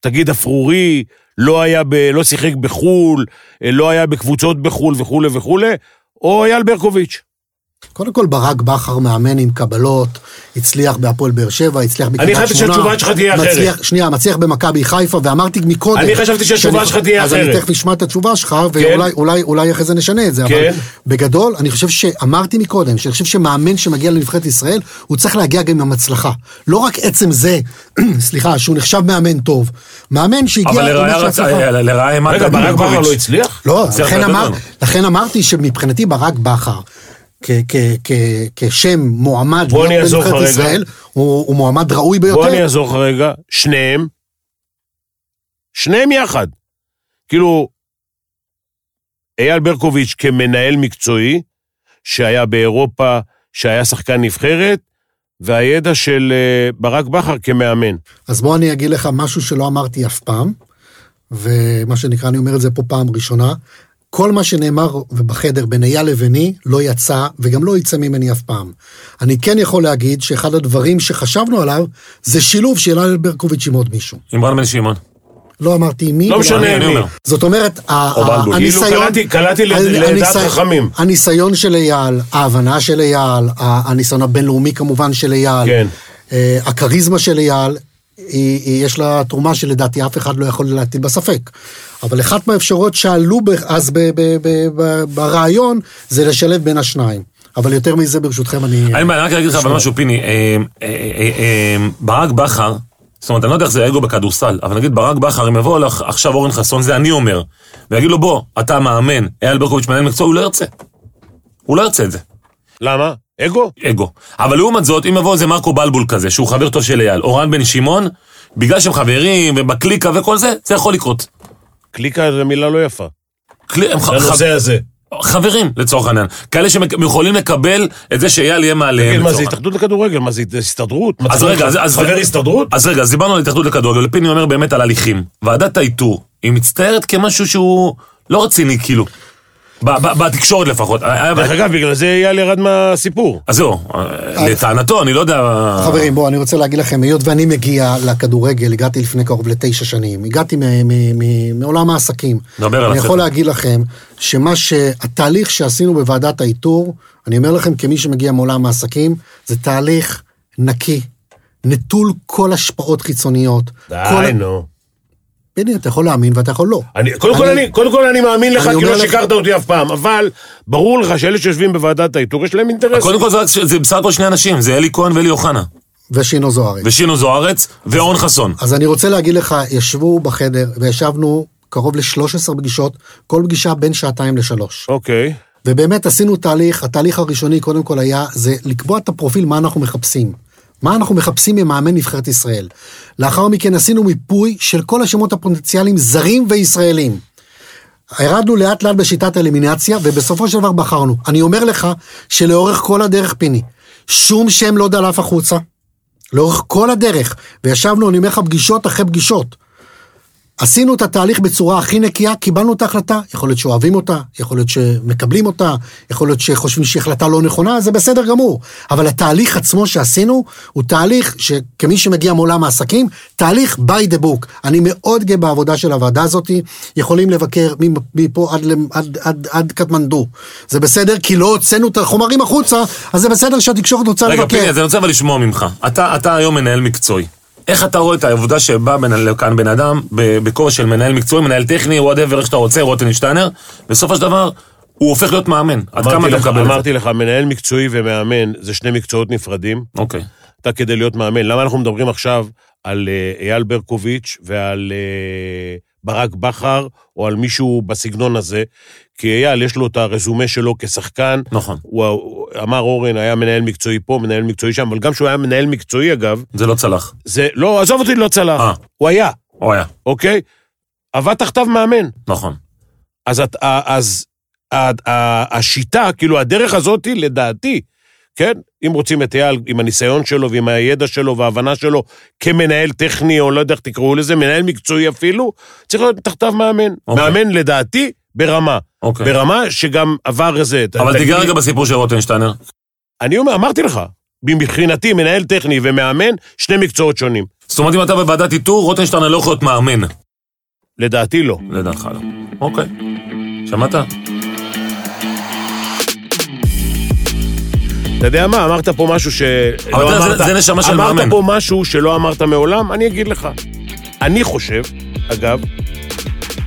תגיד אפרורי, לא היה ב... לא שיחק בחו"ל, אה, לא היה בקבוצות בחו"ל וכולי וכולי, או אייל ברקוביץ'. קודם כל ברק בכר מאמן עם קבלות, הצליח בהפועל באר שבע, הצליח בקריית אני שמונה. חשבתי שהתשובה שלך תהיה אחרת. מצליח, שנייה, מצליח במכבי חיפה, ואמרתי מקודם. אני חשבתי שהתשובה שלך תהיה אז אני אחרת. תכף אשמע את התשובה שלך, ואולי אולי, אולי אחרי זה נשנה את זה. כן. אבל בגדול, אני חושב שאמרתי מקודם, שאני חושב שמאמן שמגיע לנבחרת ישראל, הוא צריך להגיע גם עם הצלחה. לא רק עצם זה, סליחה, שהוא נחשב מאמן טוב. מאמן שהגיע אבל רגע, את ברק בכר. לא הצליח? לא, לכן, אמרתי שמבחינתי ברק בכר, כשם מועמד בוא אני להיות אעזור לך רגע. ישראל, הוא, הוא מועמד ראוי ביותר. בוא אני אעזור לך רגע. שניהם, שניהם יחד. כאילו, אייל ברקוביץ' כמנהל מקצועי, שהיה באירופה, שהיה שחקן נבחרת, והידע של אה, ברק בכר כמאמן. אז בוא אני אגיד לך משהו שלא אמרתי אף פעם, ומה שנקרא, אני אומר את זה פה פעם ראשונה. כל מה שנאמר בחדר בין אייל לביני לא יצא, וגם לא יצא ממני אף פעם. אני כן יכול להגיד שאחד הדברים שחשבנו עליו, זה שילוב של אייל ברקוביץ' עם עוד מישהו. עם רן בן שמעון. לא אמרתי מי. לא משנה אני מי. אומר. זאת אומרת. כאילו הניסיון... קלעתי- לדעת חכמים. הניסיון של אייל, ההבנה של אייל, הניסיון הבינלאומי כמובן של אייל, כן. אה, הכריזמה של אייל, היא, היא, יש לה תרומה שלדעתי אף אחד לא יכול להטיל בה ספק. אבל אחת מהאפשרויות שעלו ב- אז ב- ב- ב- ב- ברעיון, זה לשלב בין השניים. אבל יותר מזה ברשותכם אני... אני רק אגיד לך אבל משהו, פיני. אה, אה, אה, אה, ברק בכר זאת אומרת, אני לא יודע איך זה אגו בכדורסל, אבל נגיד ברק בכר, אם יבוא לך עכשיו אורן חסון, זה אני אומר, ויגיד לו, בוא, אתה מאמן, אייל ברקוביץ' מנהל מקצוע, הוא לא ירצה. הוא לא ירצה את זה. למה? אגו? אגו. אבל לעומת זאת, אם יבוא איזה מרקו בלבול כזה, שהוא חבר טוב של אייל, או רן בן שמעון, בגלל שהם חברים, ובקליקה וכל זה, זה יכול לקרות. קליקה זו מילה לא יפה. קלי- הם ח- לנושא הזה. חברים, לצורך העניין. כאלה שיכולים לקבל את זה שאייל יהיה מעליהם. תגיד, מה זה. התאחדות לכדורגל? מה זה הסתדרות? אז צריך רגע, אז- אז- חבר הסתדרות? אז רגע, אז דיברנו על התאחדות לכדורגל, ופיני אומר באמת על הליכים. ועדת האיתור, היא מצטיירת כמשהו שהוא לא רציני, כאילו. בתקשורת לפחות. היה- דרך אגב, בגלל זה אייל ירד מהסיפור. אז זהו, לטענתו, אני לא יודע... חברים, בואו, אני רוצה להגיד לכם, היות ואני מגיע לכדורגל, הגעתי לפני קרוב לתשע שנים, הגעתי מ- מ- מ- מעולם העסקים. דבר על אני יכול. להגיד לכם שמה שהתהליך שעשינו בוועדת האיתור, אני אומר לכם כמי שמגיע מעולם העסקים, זה תהליך נקי, נטול כל השפעות חיצוניות. די, נו. פיני, אתה יכול להאמין ואתה יכול לא. אני, קודם, כל אני- אני, קודם כל אני מאמין לך, אני כי לא לך- שיקרת אותי אף פעם, אבל ברור לך שאלה שיושבים בוועדת האיתור, יש להם אינטרס. קודם כל זה זה בסך הכל שני אנשים, זה אלי כהן ואלי אוחנה. ושינו זוארץ. ושינו זוארץ, ואורן חסון. אז אני רוצה להגיד לך, ישבו בחדר וישבנו קרוב ל-13 פגישות, כל פגישה בין שעתיים לשלוש. אוקיי. ובאמת עשינו תהליך, התהליך הראשוני קודם כל היה, זה לקבוע את הפרופיל, מה אנחנו מחפשים. מה אנחנו מחפשים ממאמן נבחרת ישראל. לאחר מכן עשינו מיפוי של כל השמות הפוטנציאליים, זרים וישראלים. ירדנו לאט לאט בשיטת האלימינציה, ובסופו של דבר בחרנו. אני אומר לך שלאורך כל הדרך, פיני, שום שם לא דלף החוצה. לאורך כל הדרך, וישבנו, אני אומר לך, פגישות אחרי פגישות. עשינו את התהליך בצורה הכי נקייה, קיבלנו את ההחלטה, יכול להיות שאוהבים אותה, יכול להיות שמקבלים אותה, יכול להיות שחושבים שהיא החלטה לא נכונה, זה בסדר גמור. אבל התהליך עצמו שעשינו, הוא תהליך שכמי שמגיע מעולם העסקים, תהליך by the book. אני מאוד גאה בעבודה של הוועדה הזאת, יכולים לבקר מפה עד, עד, עד, עד קטמנדו. זה בסדר, כי לא הוצאנו את החומרים החוצה, אז זה בסדר שהתקשורת רוצה רגע, לבקר. פיני, אז אני רוצה אבל לשמוע ממך. אתה אתה היום מנהל מקצועי. איך אתה רואה את העבודה שבא בן- לכאן בן אדם בכובע של מנהל מקצועי, מנהל טכני, whatever, איך שאתה רוצה, רוטנשטיינר, בסופו של דבר, הוא הופך להיות מאמן. עד כמה אתה מקבל את זה? אמרתי לך, מנהל מקצועי ומאמן זה שני מקצועות נפרדים. אוקיי. אתה כדי להיות מאמן. למה אנחנו מדברים עכשיו על אה, אייל ברקוביץ' ועל אה, ברק בכר, או על מישהו בסגנון הזה? כי אייל, יש לו את הרזומה שלו כשחקן. נכון. הוא, הוא אמר אורן, היה מנהל מקצועי פה, מנהל מקצועי שם, אבל גם כשהוא היה מנהל מקצועי, אגב, זה לא צלח. זה, לא, עזוב אותי, לא צלח. אה. הוא היה, הוא היה. אוקיי? עבד תחתיו מאמן. נכון. אז, את- אז ה- ה- השיטה, כאילו הדרך הזאת, לדעתי, כן? אם רוצים את אייל עם הניסיון שלו ועם הידע שלו וההבנה שלו כמנהל טכני, או לא יודע איך תקראו לזה, מנהל מקצועי אפילו, צריך להיות תחתיו מאמן. אוקיי. מאמן לדעתי ברמה. אוקיי. ברמה שגם עבר איזה... אבל תיגע רגע בסיפור של רוטנשטיינר. אני אומר, אמרתי לך, מבחינתי מנהל טכני ומאמן, שני מקצועות שונים. זאת אומרת, אם אתה בוועדת איתור, רוטנשטיינר לא יכול להיות מאמן. לדעתי לא. לדעתך לא. אוקיי. שמעת? אתה יודע מה, אמרת פה משהו ש... אבל לא אתה יודע, זה- אמרת- זה נשמה של מאמן. אמרת פה משהו שלא אמרת מעולם, אני אגיד לך. אני חושב, אגב,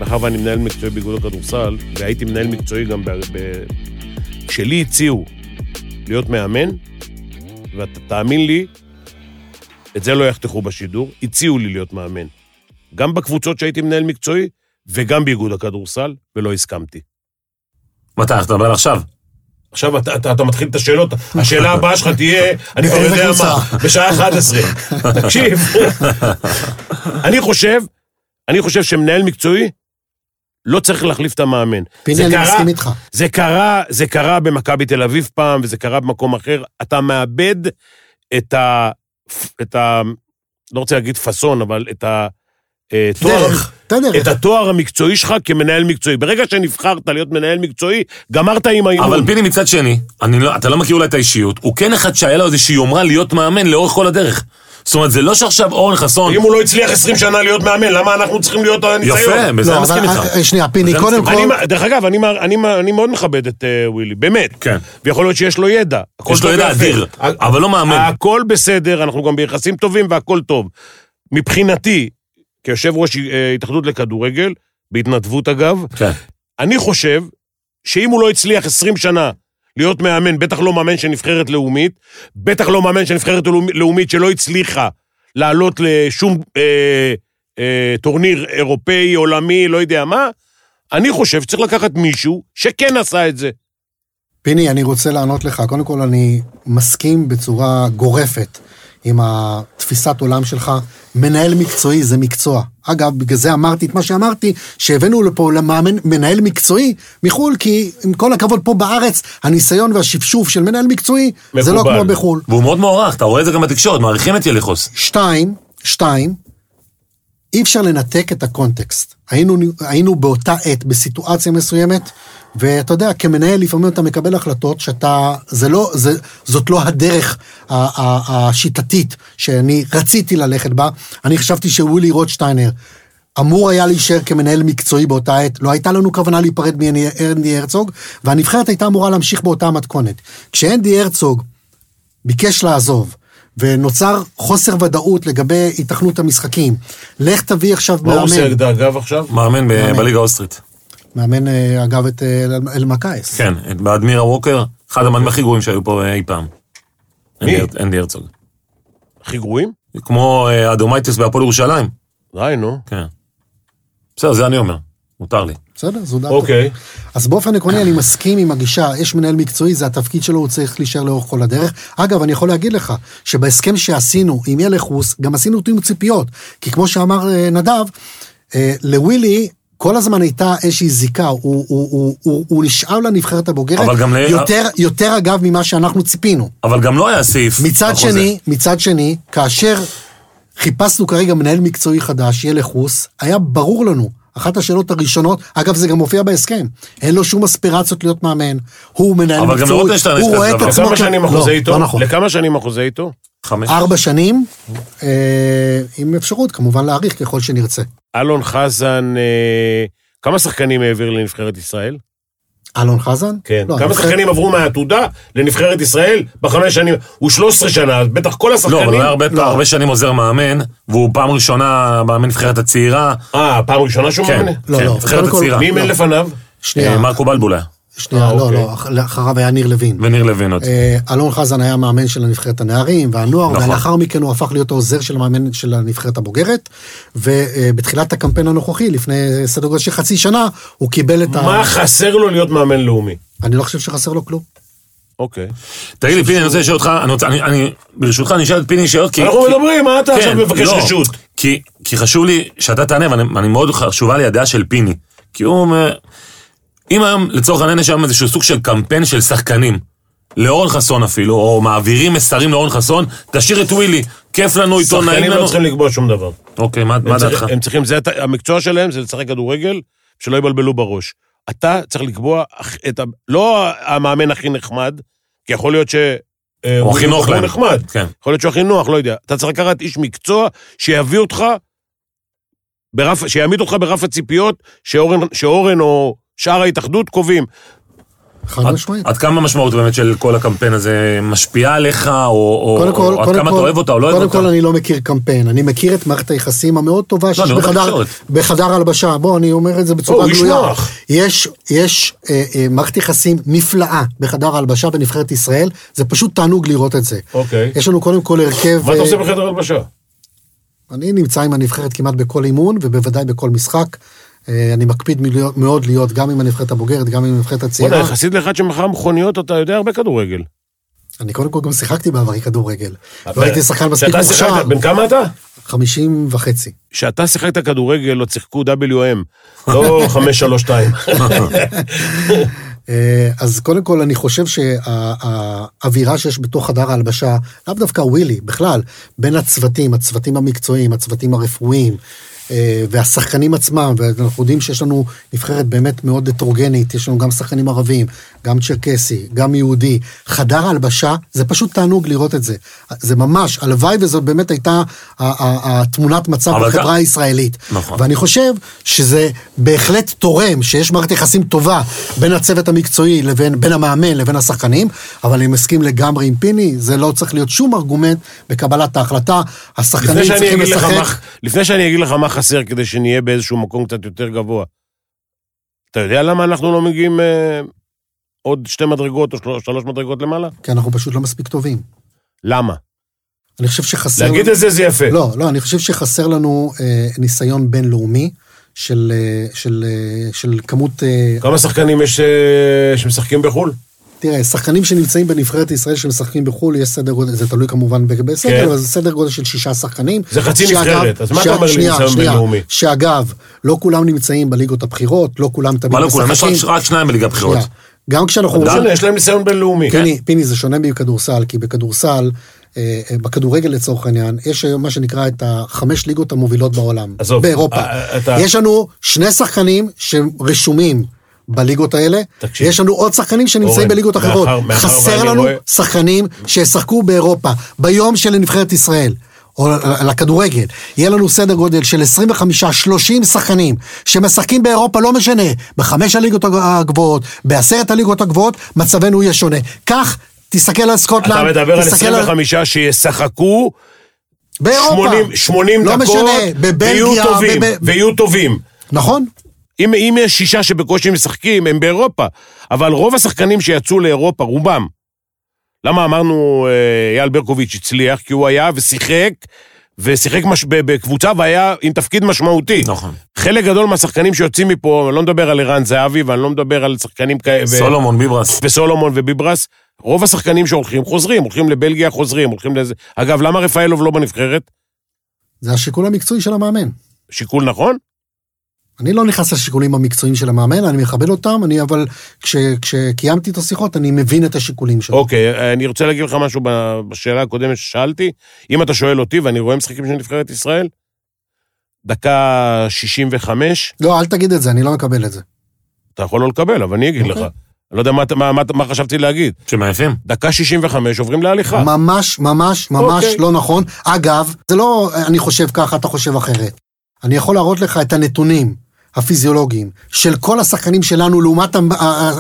מאחר ואני מנהל מקצועי באיגוד הכדורסל, והייתי מנהל מקצועי גם ב... ב... כשלי הציעו להיות מאמן, ותאמין לי, את זה לא יחתכו בשידור, הציעו לי להיות מאמן. גם בקבוצות שהייתי מנהל מקצועי, וגם באיגוד הכדורסל, ולא הסכמתי. מתי? אתה מדבר עכשיו? עכשיו אתה, אתה, אתה מתחיל את השאלות, השאלה הבאה שלך תהיה, אני כבר יודע? מה, בשעה 11. תקשיב, אני חושב, אני חושב שמנהל מקצועי לא צריך להחליף את המאמן. פיני, זה אני קרה- מסכים איתך. זה קרה, זה קרה במכבי תל אביב פעם, וזה קרה במקום אחר. אתה מאבד את ה... את ה... לא רוצה להגיד פאסון, אבל את ה... אה, תואר, דרך, את הדרך. את התואר המקצועי שלך כמנהל מקצועי. ברגע שנבחרת להיות מנהל מקצועי, גמרת עם האימון. אבל פיני מצד שני, אני לא, אתה לא מכיר אולי את האישיות, הוא כן אחד שהיה לו איזושהי יומרה להיות מאמן לאורך כל הדרך. זאת אומרת, זה לא שעכשיו אורן חסון... אם הוא לא הצליח 20 שנה להיות מאמן, למה אנחנו צריכים להיות הניסיון? יפה, בזה לא, אני מסכים אבל איתך. אה, שנייה, פיני, קודם. כל... דרך אגב, אני, מאוד מכבד את uh, ווילי, באמת. כן. ויכול להיות שיש לו ידע. יש לו ידע. אדיר, אבל לא מאמן. הכל בסדר, אנחנו גם ביחסים טובים והכל טוב. מבחינתי, כיושב ראש אה, התאחדות לכדורגל, בהתנדבות אגב, כן. אני חושב שאם הוא לא הצליח 20 שנה להיות מאמן, בטח לא מאמן של נבחרת לאומית, בטח לא מאמן של נבחרת לאומית- שלא הצליחה לעלות לשום אה, אה, טורניר אירופאי, עולמי, לא יודע מה, אני חושב שצריך לקחת מישהו שכן עשה את זה. פיני, אני רוצה לענות לך. קודם כל, אני מסכים בצורה גורפת עם התפיסת עולם שלך. מנהל מקצועי זה מקצוע. אגב, בגלל זה אמרתי את מה שאמרתי, שהבאנו לפה למאמן מנהל מקצועי מחו"ל, כי עם כל הכבוד פה בארץ, הניסיון והשפשוף של מנהל מקצועי, זה לא מקובל. כמו בחו"ל. והוא מאוד מוערך, אתה רואה את זה גם בתקשורת, מעריכים את יליחוס. שתיים, שתיים, אי אפשר לנתק את הקונטקסט. היינו, היינו באותה עת בסיטואציה מסוימת, ואתה יודע, כמנהל לפעמים אתה מקבל החלטות שאתה, זה לא, זה, זאת לא הדרך ה- ה- השיטתית שאני רציתי ללכת בה. אני חשבתי שווילי רוטשטיינר אמור היה להישאר כמנהל מקצועי באותה עת, לא הייתה לנו כוונה להיפרד מאנדי הרצוג, והנבחרת הייתה אמורה להמשיך באותה מתכונת. כשאנדי הרצוג ביקש לעזוב, ונוצר חוסר ודאות לגבי התכנות המשחקים. לך תביא עכשיו מה הוא עושה מאמן, אגב עכשיו? מאמן מאמן. בליגה האוסטרית. מאמן אה, אגב את אה, אל- אלמקייס. כן, את- באדמירה ווקר, אחד המאמנים הכי גרועים שהיו פה אי פעם. מי? אנדי הר- אנדי הרצוג. הכי גרועים? כמו אה, אדומייטס בהפועל ירושלים. די, נו. כן. בסדר, זה אני אומר, מותר לי. בסדר, זו דעתו. אוקיי. אז באופן עקרוני אני מסכים עם הגישה, יש מנהל מקצועי, זה התפקיד שלו, הוא צריך להישאר לאורך כל הדרך. אגב, אני יכול להגיד לך, שבהסכם שעשינו עם ילחוס, גם עשינו אותו עם ציפיות. כי כמו שאמר אה, נדב, אה, לווילי, כל הזמן הייתה איזושהי זיקה, הוא, הוא, הוא, הוא, הוא נשאב לנבחרת הבוגרת, אבל גם ל- יותר, יותר אגב ממה שאנחנו ציפינו. אבל גם לא היה סעיף. מצד בחוזה. שני, מצד שני, כאשר חיפשנו כרגע מנהל מקצועי חדש, ילך חוס, היה ברור לנו, אחת השאלות הראשונות, אגב זה גם מופיע בהסכם, אין לו שום אספירציות להיות מאמן, הוא מנהל מקצועי, יש הוא רואה את. עצמו, לכמה שנים לא, החוזה איתו? לא נכון, לכמה שנים החוזה איתו? חמש. ארבע שנים, אה, עם אפשרות כמובן להאריך ככל שנרצה. אלון חזן, אה, כמה שחקנים העביר לנבחרת ישראל? אלון חזן? כן. לא, כמה שחקנים עברו מהעתודה לנבחרת ישראל בחמש שנים? הוא 13 שנה, אז בטח כל לא, השחקנים... אבל הוא היה הרבה, לא. הרבה שנים עוזר מאמן, והוא פעם ראשונה מאמן נבחרת הצעירה. אה, פעם ראשונה שהוא כן, מאמן? לא, כן, לא, נבחרת הצעירה. מי אימן לא. לפניו? שנייה, אה, מרקו בלבולה שנייה, אה, לא, אוקיי. לא, אחריו היה ניר לוין. וניר לוין עוד. אה, אלון חזן היה מאמן של הנבחרת הנערים והנוער, נכון. ולאחר מכן הוא הפך להיות העוזר של המאמן של הנבחרת הבוגרת, ובתחילת הקמפיין הנוכחי, לפני סדר גודל של חצי שנה, הוא קיבל את ה... מה חסר לו להיות מאמן לאומי? אני לא חושב שחסר לו כלום. אוקיי. תגיד לי, פיני, אני רוצה לשאול אותך, אני רוצה, אני, אני, ברשותך, אני אשאל את פיני שאלות, כי... אנחנו מדברים, מה אתה כן, עכשיו מבקש לא, רשות? כי, כי חשוב לי שאתה תענה, ואני אני מאוד חשובה לי הדעה של פיני. כי הוא אומר, אם היום, לצורך העניין, יש היום איזשהו סוג של קמפיין של שחקנים, לאורן חסון אפילו, או מעבירים מסרים לאורן חסון, תשאיר את ווילי, כיף לנו איתו, נעים שחקנים לנו. לא צריכים לקבוע שום דבר. אוקיי, מה, מה דעתך? הם צריכים, זה, המקצוע שלהם זה לשחק כדורגל, שלא יבלבלו בראש. אתה צריך לקבוע את ה... לא המאמן הכי נחמד, כי יכול להיות ש... אה, הוא הכי נוח להם. נחמד. כן. יכול להיות שהוא הכי נוח, לא יודע. אתה צריך לקחת איש מקצוע שיביא אותך, ברף, שיעמיד אותך ברף הציפיות שאורן, שאורן או שאר ההתאחדות קובעים. חד משמעית. עד כמה המשמעות באמת של כל הקמפיין הזה משפיעה עליך, או, או, קודם כל, או עד קודם כמה אתה אוהב אותה או לא אוהב קודם אותה? כל אני לא מכיר קמפיין, אני מכיר את מערכת היחסים המאוד טובה שיש אני אומר בחדר, הלבשה, בוא, אני אומר את זה בצורה גלויה. יש, יש אה, אה, מערכת יחסים נפלאה בחדר ההלבשה בנבחרת ישראל, זה פשוט תענוג לראות את זה. אוקיי. יש לנו קודם כל הרכב, מה אתה אה, עושה בחדר הלבשה? אני נמצא עם הנבחרת כמעט בכל אימון, ובוודאי בכל משחק. אה, אני מקפיד מאוד להיות גם עם הנבחרת הבוגרת, גם עם הנבחרת הצעירה. יחסית לאחד שמכר מכוניות, אתה יודע הרבה כדורגל. אני קודם כל גם שיחקתי בעברי כדורגל. לא הייתי שחקן מספיק מוכשר, בן כמה אתה? 50 וחצי. כשאתה שיחקת כדורגל, לא שיחקו WM, לא 532. אה, אז קודם כל אני חושב שהאווירה שיש בתוך חדר ההלבשה, לאו דווקא ווילי, בכלל, בין הצוותים, הצוותים המקצועיים, הצוותים הרפואיים, והשחקנים עצמם, ואנחנו יודעים שיש לנו נבחרת באמת מאוד הטרוגנית, יש לנו גם שחקנים ערבים, גם צ'רקסי, גם יהודי. חדר ההלבשה, זה פשוט תענוג לראות את זה. זה ממש, הלוואי וזאת באמת הייתה התמונת מצב בחברה גם- הישראלית. נכון. ואני חושב שזה בהחלט תורם, שיש מערכת יחסים טובה בין הצוות המקצועי לבין בין המאמן לבין השחקנים, אבל אני מסכים לגמרי עם פיני, זה לא צריך להיות שום ארגומנט בקבלת ההחלטה. השחקנים צריכים לשחק. מה- לפני שאני אגיד לך מה חסר כדי שנהיה באיזשהו מקום קצת יותר גבוה, אתה יודע למה אנחנו לא מגיעים אה, עוד שתי מדרגות או של- שלוש מדרגות למעלה? כי אנחנו פשוט לא מספיק טובים. למה? אני חושב שחסר... להגיד לנו- את זה זה יפה. לא, לא, אני חושב שחסר לנו אה, ניסיון בינלאומי של, אה, של, אה, של כמות... אה, כמה שחקנים יש אה, שמשחקים בחו"ל? תראה, שחקנים שנמצאים בנבחרת ישראל שמשחקים בחו"ל, יש סדר גודל, זה תלוי כמובן ב- כן. אבל זה סדר גודל של שישה שחקנים. זה חצי שאגב- נבחרת, אז מה ש- אתה אומר לי ניסיון שנייה, בינלאומי? שאגב, לא כולם נמצאים בליגות הבכירות, לא כולם תמיד מה לא כולם? יש משחקים. רק- רק שניים בליגה הבחירות. גם כשאנחנו... לא משנה, יש להם ניסיון בינלאומי. פיני, פיני, זה שונה מכדורסל, כי בכדורסל, אה, אה, בכדורגל לצורך העניין, יש היום מה שנקרא את החמש ליגות המובילות בעולם. עזוב, באירופה. אה, אתה- יש לנו שני שחקנים שרשומים בליגות האלה, תקשיב. יש לנו עוד שחקנים שנמצאים אורן, בליגות אחרות. מאחר- מאחר חסר לנו רואה- שחקנים שישחקו באירופה. ביום של נבחרת ישראל. או לכדורגל, יהיה לנו סדר גודל של 25-30 שחקנים שמשחקים באירופה, לא משנה, בחמש הליגות הגבוהות, בעשרת הליגות הגבוהות, מצבנו יהיה שונה. כך, תסתכל על סקוטלנד, אתה מדבר על תסתכל 25 שישחקו באירופה. 80 80 לא דקות, משנה, ויהיו בבלגיה, טובים, בב- ויהיו טובים. נכון? אם, אם יש שישה שבקושי משחקים, הם באירופה. אבל רוב השחקנים שיצאו לאירופה, רובם. למה אמרנו אה, אייל ברקוביץ' הצליח? כי הוא היה ושיחק, ושיחק מש... בקבוצה והיה עם תפקיד משמעותי. נכון. חלק גדול מהשחקנים שיוצאים מפה, אני לא מדבר על ערן זהבי, ואני לא מדבר על שחקנים כאלה... סולומון ביברס. וסולומון וביברס, רוב השחקנים שהולכים חוזרים, הולכים לבלגיה חוזרים, הולכים לזה... אגב, למה רפאלוב לא בנבחרת? זה השיקול המקצועי של המאמן. שיקול נכון? אני לא נכנס לשיקולים המקצועיים של המאמן, אני מכבד אותם, אני אבל כש, כשקיימתי את השיחות, אני מבין את השיקולים שלו. אוקיי, אני רוצה להגיד לך משהו בשאלה הקודמת ששאלתי. אם אתה שואל אותי, ואני רואה משחקים של נבחרת ישראל, דקה 65, לא, אל תגיד את זה, אני לא מקבל את זה. אתה יכול לא לקבל, אבל אני אגיד לך. אוקיי. אני לא יודע מה, מה, מה, מה חשבתי להגיד. שמעייפים. דקה 65 עוברים להליכה. ממש, ממש, ממש אוקיי. לא נכון. אגב, זה לא אני חושב ככה, אתה חושב אחרת. אני יכול להראות לך את הנתונים הפיזיולוגיים של כל השחקנים שלנו לעומת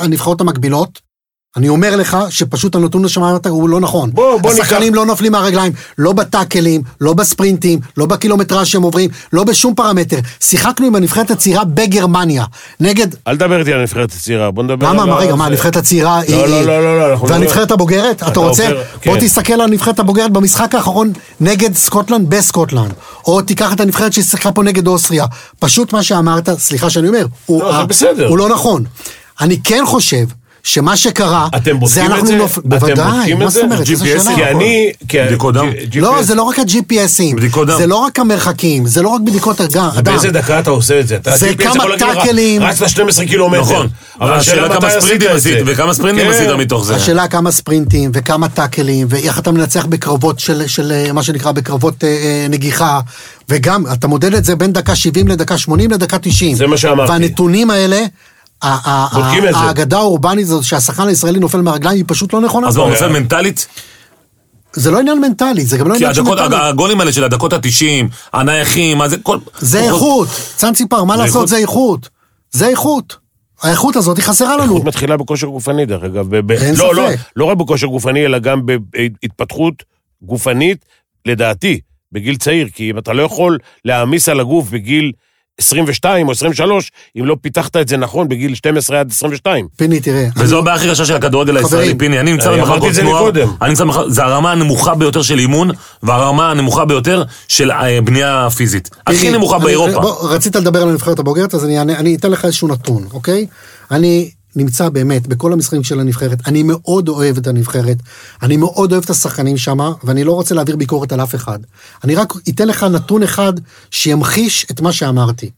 הנבחרות המקבילות. אני אומר לך שפשוט הנתון שאמרת הוא לא נכון. בוא- בוא השחקנים לא נופלים מהרגליים, לא בטאקלים, לא בספרינטים, לא בקילומטראז' שהם עוברים, לא בשום פרמטר. שיחקנו עם הנבחרת הצעירה בגרמניה, נגד... אל תדבר איתי על הנבחרת הצעירה, בוא נדבר למה, על... מה, רגע, מה. הנבחרת הצעירה היא... לא, לא, היא- לא, לא, לא, אנחנו והנבחרת הבוגרת? אתה רוצה? בוא כן. תסתכל על הנבחרת הבוגרת במשחק האחרון נגד סקוטלנד בסקוטלנד. או תיקח את הנבחרת ששיחקה פה נגד אוסטריה. פשוט מה שאמרת, סליחה שאני אומר, הוא לא. הוא לא נכון. אני כן חושב שמה שקרה, אתם את אנחנו זה? נופ- אתם בוודאי, מה את זאת זה? אומרת? איזו GPS? שאלה. כי אני... כי- בדיקות דם? לא. זה לא רק ה-GPSים, בדיקות דם. זה לא רק המרחקים, זה לא רק בדיקות הדם. באיזה דקה אתה עושה את זה? אתה- זה כמה טאקלים. רצת 12 קילומטר. נכון. אבל השאלה כמה ספרינטים זה. עשית, וכמה ספרינטים כן. עשית מתוך זה. השאלה כמה ספרינטים וכמה טאקלים, ואיך אתה מנצח בקרבות של, של אה, מה שנקרא בקרבות אה, אה, נגיחה, וגם, אתה מודד את זה בין דקה 70 לדקה 80 לדקה 90. זה מה שאמרתי. והנתונים האלה, בודקים את זה. האגדה האורבנית הזאת שהשחקן הישראלי נופל מהרגליים היא פשוט לא נכונה. אז מה, הוא נופל מנטלית? זה לא עניין מנטלי, זה גם לא כי עניין של הדקות, מנטלי. הגולים האלה של הדקות ה-90, הנייחים, מה זה, כל... זה איכות, צאנציפר, מה זה לעשות? זה איכות. זה איכות. האיכות הזאת היא חסרה לנו. איכות מתחילה בכושר גופני, דרך אגב. ב- ב- אין לא, לא, ספק. לא רק בכושר גופני, אלא גם בהתפתחות גופנית, לדעתי, בגיל צעיר. כי אם אתה לא יכול להעמיס על הגוף בגיל 22 או 23, אם לא פיתחת את זה נכון בגיל 12 עד 22. פיני, תראה. וזו הבעיה הכי קשה של הכדורגל הישראלי, פיני, אני נמצא אני במחלקות נוער. אני נמצא במחלקות, זה הרמה הנמוכה ביותר של אימון, והרמה הנמוכה ביותר של אה, בנייה פיזית. הכי נמוכה באירופה. רצית לדבר על הנבחרת הבוגרת, אז אני אתן לך איזשהו נתון, אוקיי? אני נמצא באמת בכל המשחקים של הנבחרת, אני מאוד אוהב את הנבחרת, אני מאוד אוהב את השחקנים שם, ואני לא רוצה להעביר ביקורת על אף אחד. אני רק אתן לך נתון אחד שימחיש את מה שאמרתי.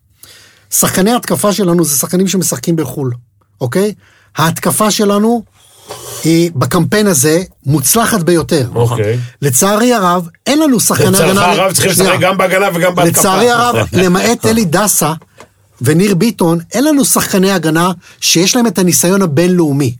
שחקני ההתקפה שלנו זה שחקנים שמשחקים בחו"ל, אוקיי? ההתקפה שלנו היא בקמפיין הזה מוצלחת ביותר. אוקיי. לצערי הרב, אין לנו שחקני הגנה... לצערך הרב צריכים. לשחק גם בהגנה וגם בהתקפה. לצערי הרב, למעט אלי דסה וניר ביטון, אין לנו שחקני הגנה שיש להם את הניסיון הבינלאומי.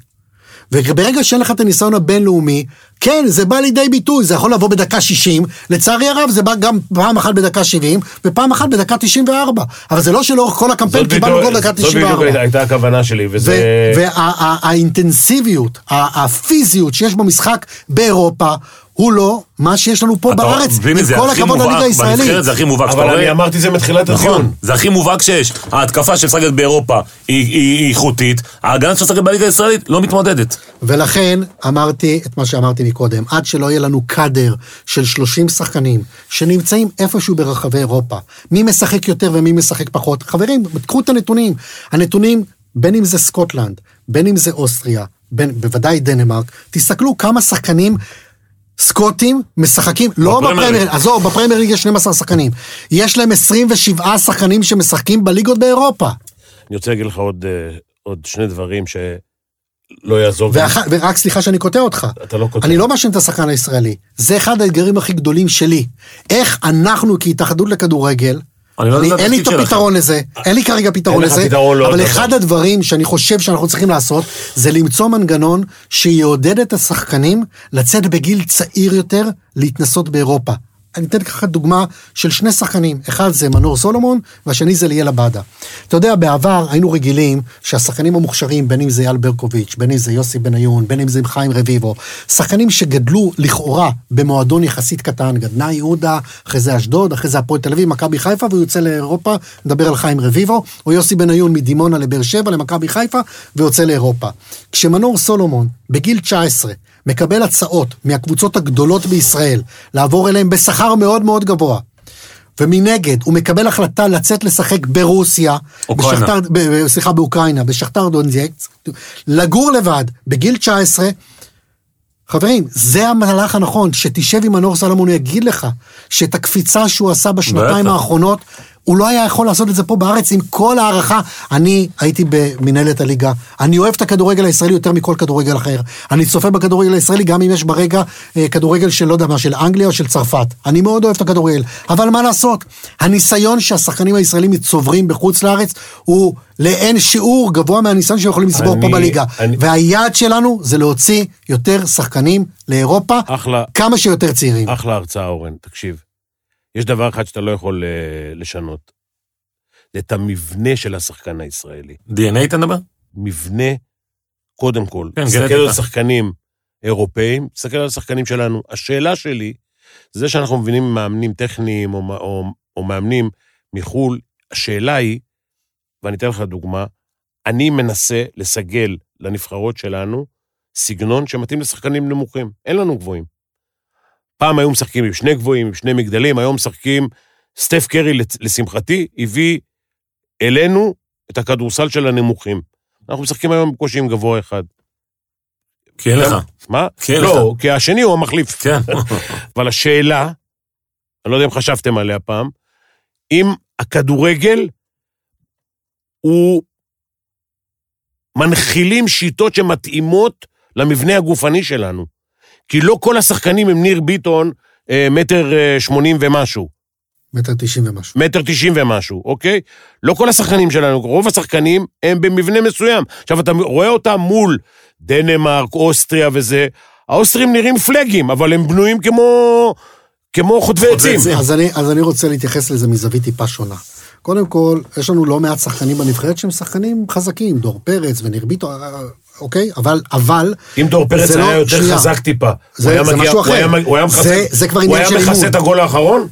וברגע שאין לך את הניסיון הבינלאומי, כן, זה בא לידי ביטוי, זה יכול לבוא בדקה 60, לצערי הרב זה בא גם פעם אחת בדקה 70, ופעם אחת בדקה 94, אבל זה לא שלאורך כל הקמפיין קיבלנו גול דקה זאת בדיוק 94. הייתה הכוונה שלי, וזה... והאינטנסיביות, הפיזיות שיש במשחק באירופה, הוא לא מה שיש לנו פה אתה בארץ, עם זה כל הכבוד לליגה הישראלית. בנבחרת זה הכי מובהק. שאתה אבל אני רואה- אמרתי זה מתחילת הדיון. נכון, זה הכי מובהק שיש. ההתקפה שמשחקת באירופה היא איכותית, ההגנה שמשחקת בליגה הישראלית לא מתמודדת. ולכן אמרתי את מה שאמרתי מקודם, עד שלא יהיה לנו קאדר של 30 שחקנים שנמצאים איפשהו ברחבי אירופה, מי משחק יותר ומי משחק פחות, חברים, קחו את הנתונים. הנתונים, בין אם זה סקוטלנד, בין אם זה אוסטריה, בין, בוודאי דנמרק, תסתכלו כמה שחקנים סקוטים משחקים, לא בפרמייר. עזוב, בפרמייר ליג יש 12 שחקנים. יש להם 27 שחקנים שמשחקים בליגות באירופה. אני רוצה להגיד לך עוד, אה, עוד שני דברים שלא יעזור. ואח... ורק סליחה שאני קוטע אותך. אתה לא קוטע. אני לא מאשים את השחקן הישראלי. זה אחד האתגרים הכי גדולים שלי. איך אנחנו כהתאחדות לכדורגל, אני לא אין לי את. הפתרון לזה, אין לי כרגע פתרון לזה, לעוד אבל דבר. אחד הדברים שאני חושב שאנחנו צריכים לעשות, זה למצוא מנגנון שיעודד את השחקנים לצאת בגיל צעיר יותר להתנסות באירופה. אני אתן לך דוגמה של שני שחקנים, אחד זה מנור סולומון, והשני זה ליאל עבדה. אתה יודע, בעבר היינו רגילים שהשחקנים המוכשרים, בין אם זה אייל ברקוביץ', בין אם זה יוסי בניון, בין אם זה חיים רביבו, שחקנים שגדלו לכאורה במועדון יחסית קטן, גדנה יהודה, אחרי זה אשדוד, אחרי זה הפועל תל אביב, מכבי חיפה, והוא יוצא לאירופה, נדבר על חיים רביבו, או יוסי בניון מדימונה לבאר שבע, למכבי חיפה, ויוצא לאירופה. כשמנור סולומון, בגיל 19, מקבל הצעות מהקבוצות הגדולות בישראל, לעבור אליהם בשכר מאוד מאוד גבוה. ומנגד, הוא מקבל החלטה לצאת לשחק ברוסיה. בשכתר, ב, ב, סליחה, באוקראינה, בשכתר דונזקס, לגור לבד, בגיל 19, חברים, זה המהלך הנכון, שתשב עם מנור סלומון, הוא יגיד לך שאת הקפיצה שהוא עשה בשנתיים בטח. האחרונות, הוא לא היה יכול לעשות את זה פה בארץ עם כל הערכה. אני הייתי במנהלת הליגה, אני אוהב את הכדורגל הישראלי יותר מכל כדורגל אחר. אני צופה בכדורגל הישראלי גם אם יש ברגע אה, כדורגל של לא יודע מה, של אנגליה או של צרפת. אני מאוד אוהב את הכדורגל, אבל מה לעשות? הניסיון שהשחקנים הישראלים צוברים בחוץ לארץ הוא לאין שיעור גבוה מהניסיון שהם יכולים לצבור פה בליגה. אני- והיעד שלנו זה להוציא יותר שחקנים לאירופה, אחלה. כמה שיותר צעירים. אחלה הרצאה, אורן, תקשיב. יש דבר אחד שאתה לא יכול אה, לשנות. זה את המבנה של השחקן הישראלי. DNA אתה מדבר? מבנה, קודם כל. כן, תסתכל. על שחקנים אירופאים, תסתכל על השחקנים שלנו. השאלה שלי, זה שאנחנו מבינים מאמנים טכניים או, או, או מאמנים מחו"ל, השאלה היא, ואני אתן לך דוגמה, אני מנסה לסגל לנבחרות שלנו סגנון שמתאים לשחקנים נמוכים. אין לנו גבוהים. פעם היו משחקים עם שני גבוהים, עם שני מגדלים, היום משחקים... סטף קרי, לשמחתי, הביא אלינו את הכדורסל של הנמוכים. אנחנו משחקים היום בקושי עם גבוה אחד. כי אין לך. מה? כן, לא, כי השני הוא המחליף. כן. אבל השאלה, אני לא יודע אם חשבתם עליה פעם, אם הכדורגל הוא... מנחילים שיטות שמתאימות למבנה הגופני שלנו. כי לא כל השחקנים הם ניר ביטון, אה, מטר אה, שמונים ומשהו. מטר תשעים ומשהו. מטר תשעים ומשהו, אוקיי? לא כל השחקנים שלנו, רוב השחקנים הם במבנה מסוים. עכשיו, אתה רואה אותם מול דנמרק, אוסטריה וזה, האוסטרים נראים פלגים, אבל הם בנויים כמו, כמו חוטבי עצים. אז אני, אז אני רוצה להתייחס לזה מזווית טיפה שונה. קודם כל, יש לנו לא מעט שחקנים בנבחרת שהם שחקנים חזקים, דור פרץ וניר ביטון, אוקיי? אבל, אבל... אם דור פרץ זה לא- היה יותר שנייה. חזק טיפה, זה- הוא היה זה מגיע- משהו הוא היה אחר. הוא היה זה- מכסה- זה כבר הוא עניין של היה מכסה אימון. את הגול האחרון?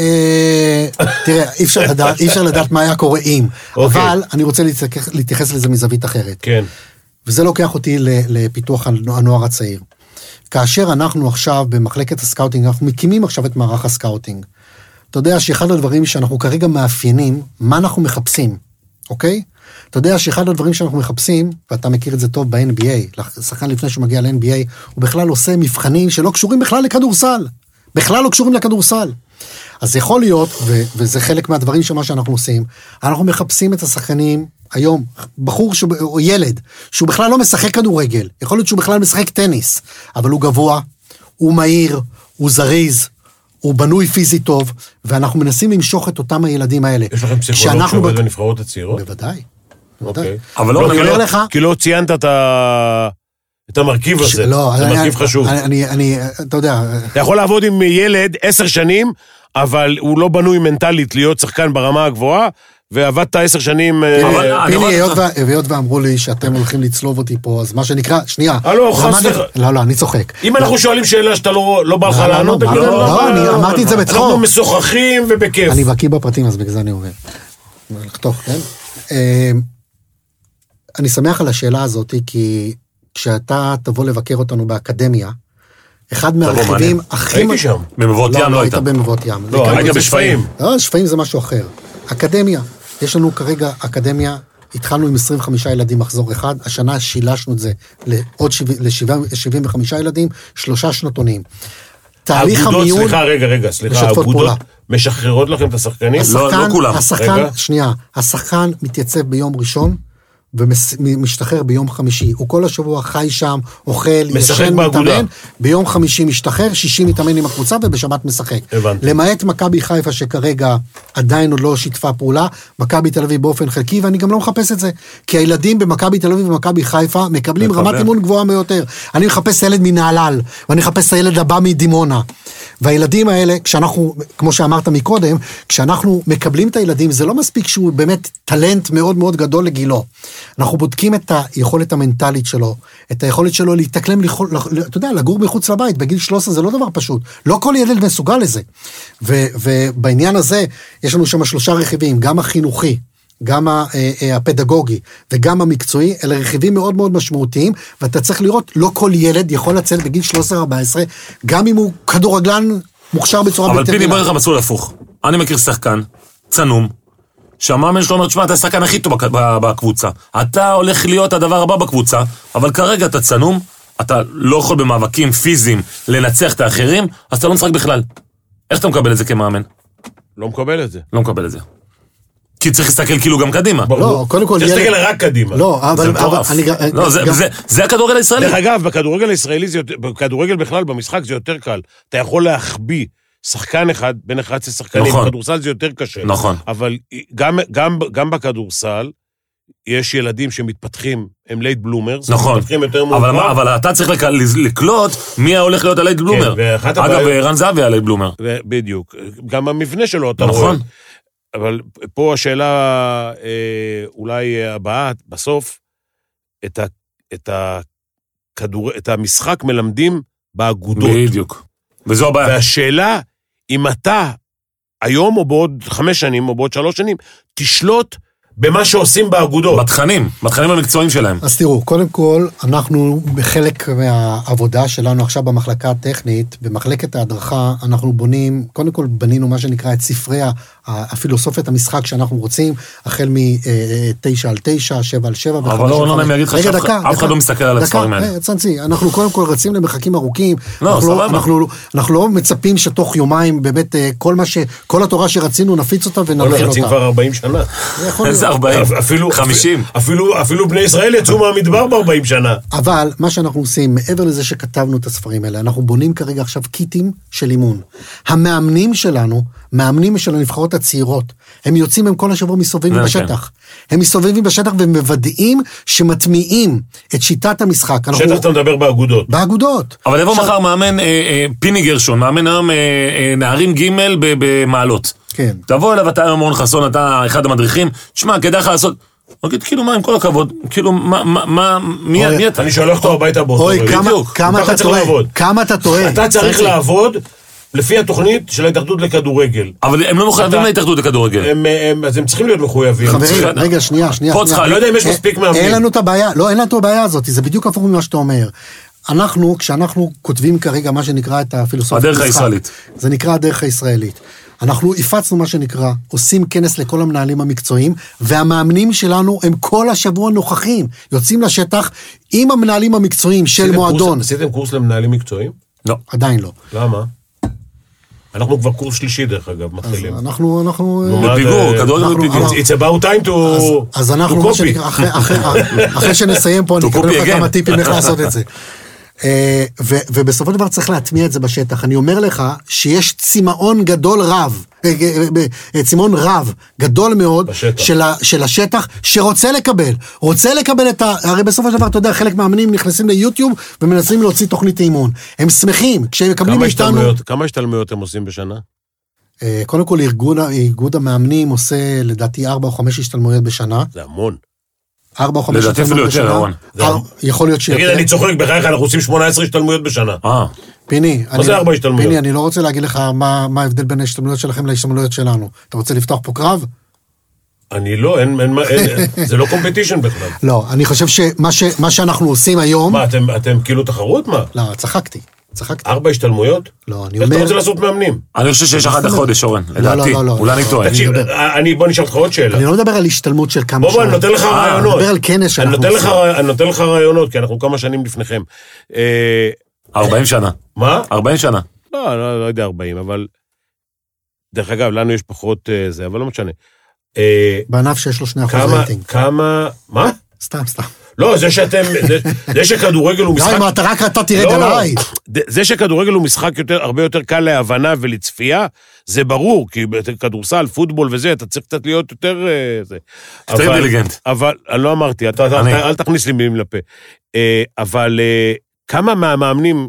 אה, תראה, אי אפשר לדעת, אי אפשר לדעת מה היה קורה אם. אוקיי. אבל אני רוצה להתייחס- לזה מזווית אחרת. כן. וזה לוקח אותי לפיתוח הנוער הצעיר. כאשר אנחנו עכשיו במחלקת ה scouting, אנחנו מקימים עכשיו את מערך ה scouting. אתה יודע שאחד הדברים שאנחנו כרגע מאפיינים, מה אנחנו מחפשים, אוקיי? אתה יודע שאחד הדברים שאנחנו מחפשים, ואתה מכיר את זה טוב ב-NBA, שחקן לפני שהוא מגיע ל-NBA, הוא בכלל עושה מבחנים שלא קשורים בכלל לכדורסל. בכלל לא קשורים לכדורסל. אז יכול להיות, ו- וזה חלק מהדברים של מה שאנחנו עושים, אנחנו מחפשים את השחקנים היום, בחור שהוא, או ילד, שהוא בכלל לא משחק כדורגל, יכול להיות שהוא בכלל משחק טניס, אבל הוא גבוה, הוא מהיר, הוא זריז, הוא בנוי פיזית טוב, ואנחנו מנסים למשוך את אותם הילדים האלה. יש לכם פסיכולוג שעובד בנבחרות הצעירות? בוודאי. אוקיי. אבל לא, לא, אני אומר לך, כי לא ציינת את ה- את המרכיב הזה. לא, זה אני- מרכיב חשוב. אני, אני, אני, אתה יודע, אתה יכול לעבוד עם ילד עשר שנים, אבל הוא לא בנוי מנטלית להיות שחקן ברמה הגבוהה, ועבדת עשר שנים... אה, אני פיני, אומר היות והיות ואמרו לי שאתם הולכים לצלוב אותי פה, אז מה שנקרא, שנייה. הלו, חס רמת- וח- לא, לא, אני צוחק. אם אנחנו שואלים שאלה שאתה לא לא בא לך לא, לא, לענות, לא, תגיד לנו, לא, "לא, אני לא, לא, אמרתי את זה לא, בצחוק." אנחנו משוחחים ובכיף. אני בקיא בפרטים, אז בגלל זה אני עובר. לחתוך, כן? אני שמח על השאלה הזאת, כי כשאתה תבוא לבקר אותנו באקדמיה, אחד מהרכיבים. הכי... הייתי שם. במבואות ים לא היית היית. במבואות ים. לא, היית בשפיים. לא, שפיים זה משהו אחר. אקדמיה, יש לנו כרגע אקדמיה, התחלנו עם 25 ילדים מחזור אחד, השנה שילשנו את זה לעוד 75 ילדים, שלושה שנתונים. תהליך האגודות, המיון... סליחה, רגע, רגע, סליחה, האגודות פעולה. משחררות לכם את השחקנים? לא, לא כולם. השחקן, רגע. שנייה, השחקן מתייצב ביום ראשון ומשתחרר ביום חמישי. הוא כל השבוע חי שם, אוכל, ישן. מתאמן. ביום חמישי משתחרר, שישי מתאמן עם הקבוצה ובשבת משחק. הבנתי. למעט מכבי חיפה שכרגע עדיין עוד לא שיתפה פעולה, מכבי תל אביב באופן חלקי, ואני גם לא מחפש את זה. כי הילדים במכבי תל אביב ומכבי חיפה מקבלים מקבל. רמת אימון גבוהה ביותר. אני מחפש ילד מנהלל, ואני מחפש את הילד הבא מדימונה. והילדים האלה, כשאנחנו, כמו שאמרת מקודם, כשאנחנו מקבלים את הילדים, זה לא מספיק שהוא באמת טלנט מאוד מאוד גדול לגילו. אנחנו בודקים את היכולת המנטלית שלו, את היכולת שלו להתאקלם, אתה יודע, לגור מחוץ לבית, בגיל 13 זה לא דבר פשוט. לא כל ילד מסוגל לזה. ו- ובעניין הזה, יש לנו שם שלושה רכיבים, גם החינוכי, גם אה, אה, הפדגוגי וגם המקצועי, אלה רכיבים מאוד מאוד משמעותיים, ואתה צריך לראות, לא כל ילד יכול לצאת בגיל 13-14, גם אם הוא כדורגלן מוכשר בצורה אבל בלתי פיני, בוא רגילה. נלך למסלול הפוך. אני מכיר שחקן, צנום, שהמאמן שלו אומר, תשמע, אתה השחקן הכי טוב בקבוצה. אתה הולך להיות הדבר הבא בקבוצה, אבל כרגע אתה צנום, אתה לא יכול במאבקים פיזיים לנצח את האחרים, אז אתה לא משחק בכלל. איך אתה מקבל את זה כמאמן? לא מקבל את זה. לא מקבל את זה. כי צריך להסתכל כאילו גם קדימה. לא, קודם כל, צריך להסתכל רק קדימה. לא, אבל... מטורף. לא, זה- גם- זה- זה הכדורגל הישראלי. דרך אגב, בכדורגל הישראלי, זה יותר- בכדורגל בכלל, במשחק זה יותר קל. אתה יכול להחביא שחקן אחד בין 11 שחקנים. נכון. בכדורסל זה יותר קשה. נכון. אבל גם, גם, גם בכדורסל, יש ילדים שמתפתחים, הם late bloomers. נכון. מתפתחים יותר אבל, מאוחר. אבל אתה צריך לק- לקלוט מי הולך להיות הלייט בלומר. ואחת אגב, הבעיות- רן זהבי הלייט בלומר. ו- בדיוק. גם המבנה שלו, אתה רואה. נכון. אבל פה השאלה אה, אולי הבאה, בסוף, את, ה, את, הכדור, את המשחק מלמדים באגודות. בדיוק. וזו הבעיה. והשאלה, אם אתה היום או בעוד חמש שנים או בעוד שלוש שנים, תשלוט במה שעושים באגודות. בתכנים, בתכנים המקצועיים שלהם. אז תראו, קודם כל, אנחנו בחלק מהעבודה שלנו עכשיו במחלקה הטכנית, במחלקת ההדרכה, אנחנו בונים, קודם כל בנינו מה שנקרא את ספרי ה- הפילוסופיית המשחק שאנחנו רוצים, החל מ-9 על 9, 7 על 7. אבל לא נעים להגיד לך שאף אחד- לא מסתכל על הספרים האלה. דקה, צאנצי, אנחנו קודם כל רצים למרחקים ארוכים. לא, אנחנו סבבה. אנחנו, אנחנו לא מצפים שתוך יומיים באמת אה, כל מה ש... כל התורה שרצינו נפיץ אותה בוא'נה, וננחיל רצים אותה. כבר 40 שנה. איזה 40? אפילו... 50? אפילו, אפילו בני ישראל יצאו מהמדבר ב-40 שנה. אבל מה שאנחנו עושים, מעבר לזה שכתבנו את הספרים האלה, אנחנו בונים כרגע עכשיו קיטים של אימון. המאמנים שלנו, מאמנים של הנבחרות הצעירות, הם יוצאים, הם כל השבוע מסתובבים בשטח. הם מסתובבים בשטח ומוודאים שמטמיעים את שיטת המשחק. אנחנו- שטח אתה מדבר באגודות. באגודות. אבל יבוא עכשיו- מחר מאמן אה, אה, פיני גרשון, מאמן היום אה, אה, נערים ג' ב- במעלות. כן. תבוא אליו, אתה היום רון חסון, אתה אחד המדריכים, תשמע, כדאי לך לעשות... הוא יגיד, כאילו, מה, עם כל הכבוד, כאילו, מה, מה, מה, מי מי אתה? אני שולח אותו הביתה באותו אוי, רגע. כמה- בדיוק. כמה אתה טועה. כמה אתה טועה. אתה צריך. לעבוד לפי התוכנית של ההתאחדות לכדורגל. אבל הם לא מחויבים אתה- להתאחדות לכדורגל. הם, הם, אז הם צריכים להיות מחויבים. חברים, צריכה- רגע, שנייה, שנייה. פה. צריכה- אני לא יודע אם יש אה, מספיק מאמנים. אין לנו את הבעיה, לא, אין לנו את הבעיה הזאת, זה בדיוק הפוך ממה שאתה אומר. אנחנו, כשאנחנו כותבים כרגע מה שנקרא את הפילוסופיה... הדרך המשחק, הישראלית. זה נקרא הדרך הישראלית. אנחנו הפצנו מה שנקרא, עושים כנס לכל המנהלים המקצועיים, והמאמנים שלנו הם כל השבוע נוכחים, יוצאים לשטח עם המנהלים המקצועיים של מועדון. עשיתם קורס למנהלים מקצועיים? לא. עדיין לא. למה? אנחנו כבר קורס שלישי דרך אגב, מתחילים. אנחנו, אנחנו... נו, אה, מה בפיגור, זה- כדורגל אנחנו- בפיגור. אנחנו- It's about time to אז, אנחנו, אחרי, אחרי, אחרי שנסיים פה, אני To אקבל copy לך again. כמה טיפים איך לעשות את זה. אה, ו- ובסופו של דבר צריך להטמיע את זה בשטח. אני אומר לך שיש צמאון גדול רב, אה, אה, צמאון רב, גדול מאוד, בשטח. של, ה- של השטח, שרוצה לקבל. רוצה לקבל את ה... הרי בסופו של דבר, אתה יודע, חלק מהאמנים נכנסים ליוטיוב ומנסים להוציא תוכנית אימון. הם שמחים, כשהם מקבלים מאיתנו... השתלמויות- כמה השתלמויות הם עושים בשנה? קודם כל, ארגון, איגוד המאמנים עושה לדעתי ארבע או חמש השתלמויות בשנה. זה המון. ארבע או חמש לדעתי אפילו השתלמויות יותר, בשנה. אהרון. יכול להיות שיותר. תגיד, אני צוחק, בחייך, אנחנו עושים 18 השתלמויות בשנה. אה, פיני, מה זה ארבע השתלמויות? פיני, אני לא רוצה להגיד לך מה מה ההבדל בין ההשתלמויות שלכם להשתלמויות שלנו. אתה רוצה לפתוח פה קרב? אני לא, אין, אין, אין, זה לא קומפטישן בכלל. לא, אני חושב שמה ש, שאנחנו עושים היום... מה, אתם, אתם כאילו תחרות? מה? לא, צחקתי. צחקתי. ארבע השתלמויות? לא, אני איך אתה אומר... רוצה לעשות מאמנים? אני חושב שיש אחת לחודש, אורן, לא, לדעתי. לא, לא, אולי אני לא. טועה. תקשיב, מדבר. אני, בוא נשאל אותך עוד שאלה. אני לא מדבר על השתלמות של כמה בוא, בוא, אני. נותן לך אה, רעיונות. אני מדבר על כנס שאנחנו עושים. אני נותן לך רעיונות, כי אנחנו כמה שנים לפניכם. אה, 40 שנה. מה? 40 שנה. לא, לא, לא יודע 40, אבל... דרך אגב, לנו יש פחות אה, זה, אבל לא משנה. אה, בענף שיש לו 2% כמה, רייטינג. כמה... מה? סתם, סתם. לא, זה שאתם... זה, זה שכדורגל הוא משחק... די, מה, אתה רק אתה תרד לא, עליי. זה שכדורגל הוא משחק יותר, הרבה יותר קל להבנה ולצפייה, זה ברור, כי כדורסל, פוטבול וזה, אתה צריך קצת להיות יותר... אה, זה. יותר אבל- אינטליגנט. אבל, אני לא אמרתי, אתה, אתה, אני. אתה, אל תכניס לי מילים לפה. אה, אבל אה, כמה מהמאמנים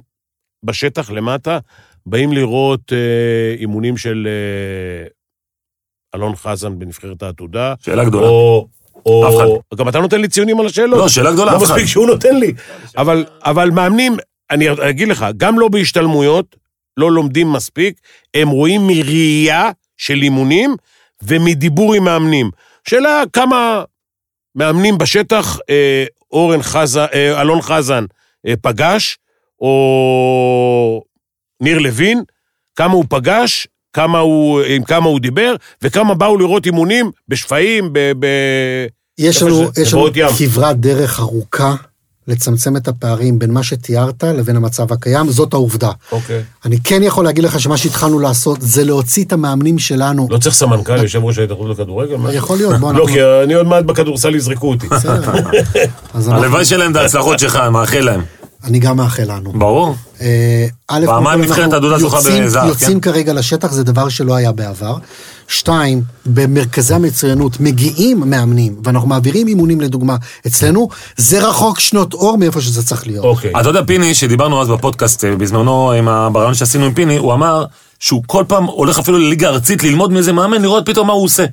בשטח למטה באים לראות אה, אימונים של אה, אלון חזן בנבחרת העתודה? שאלה גדולה. או... או... אף אחד. גם אתה נותן לי ציונים על השאלות. לא, שאלה גדולה, לא אף אחד. מספיק שהוא נותן לי. אבל, אבל מאמנים, אני אגיד לך, גם לא בהשתלמויות, לא לומדים מספיק, הם רואים מראייה של אימונים ומדיבור עם מאמנים. שאלה כמה מאמנים בשטח אה, אורן חזן, אה, אלון חזן אה, פגש, או ניר לוין, כמה הוא פגש, כמה הוא, עם כמה הוא דיבר, וכמה באו לראות אימונים בשפיים, ב... ב... יש לנו? יש לנו. כברת דרך ארוכה לצמצם את הפערים בין מה שתיארת לבין המצב הקיים, זאת העובדה. אוקיי. אני כן יכול להגיד לך שמה שהתחלנו לעשות זה להוציא את המאמנים שלנו. לא צריך סמנכ"ל, יושב ראש ההתאחדות לכדורגל? יכול להיות, בוא לא, אנחנו... כי אני עוד מעט בכדורסל יזרקו אותי. בסדר. הלוואי שלהם את ההצלחות שלך, אני מאחל להם. אני גם מאחל לנו. ברור. אה, א', פעמיים נבחרת הדודה יוצאים- בזהב, יוצאים כן? כרגע לשטח, זה דבר שלא היה בעבר. שתיים, במרכזי המצוינות מגיעים מאמנים, ואנחנו מעבירים אימונים לדוגמה אצלנו, זה רחוק שנות אור מאיפה שזה צריך להיות. אוקיי. אתה יודע, פיני, שדיברנו אז בפודקאסט, אה, בזמנו, עם ברעיון שעשינו עם פיני, הוא אמר שהוא כל פעם הולך אפילו לליגה ארצית ללמוד מאיזה מאמן, לראות פתאום מה הוא עושה.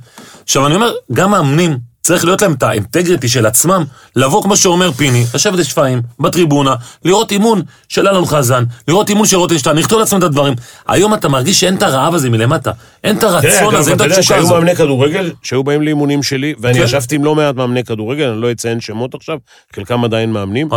עכשיו, אני אומר, גם מאמנים, צריך להיות להם את האינטגריטי של עצמם, לבוא, כמו שאומר פיני, לשבת לשפיים, בטריבונה, לראות אימון של אלון חזן, לראות אימון של רוטנשטיין, לכתוב לעצמם את הדברים. היום אתה מרגיש שאין את הרעב הזה מלמטה, אין את הרצון הזה, אין את התשוקה שהיו הזאת. מאמני כדורגל שהיו באים לאימונים שלי, ואני כן. ישבתי עם לא מעט מאמני כדורגל, אני לא אציין שמות עכשיו, חלקם עדיין מאמנים,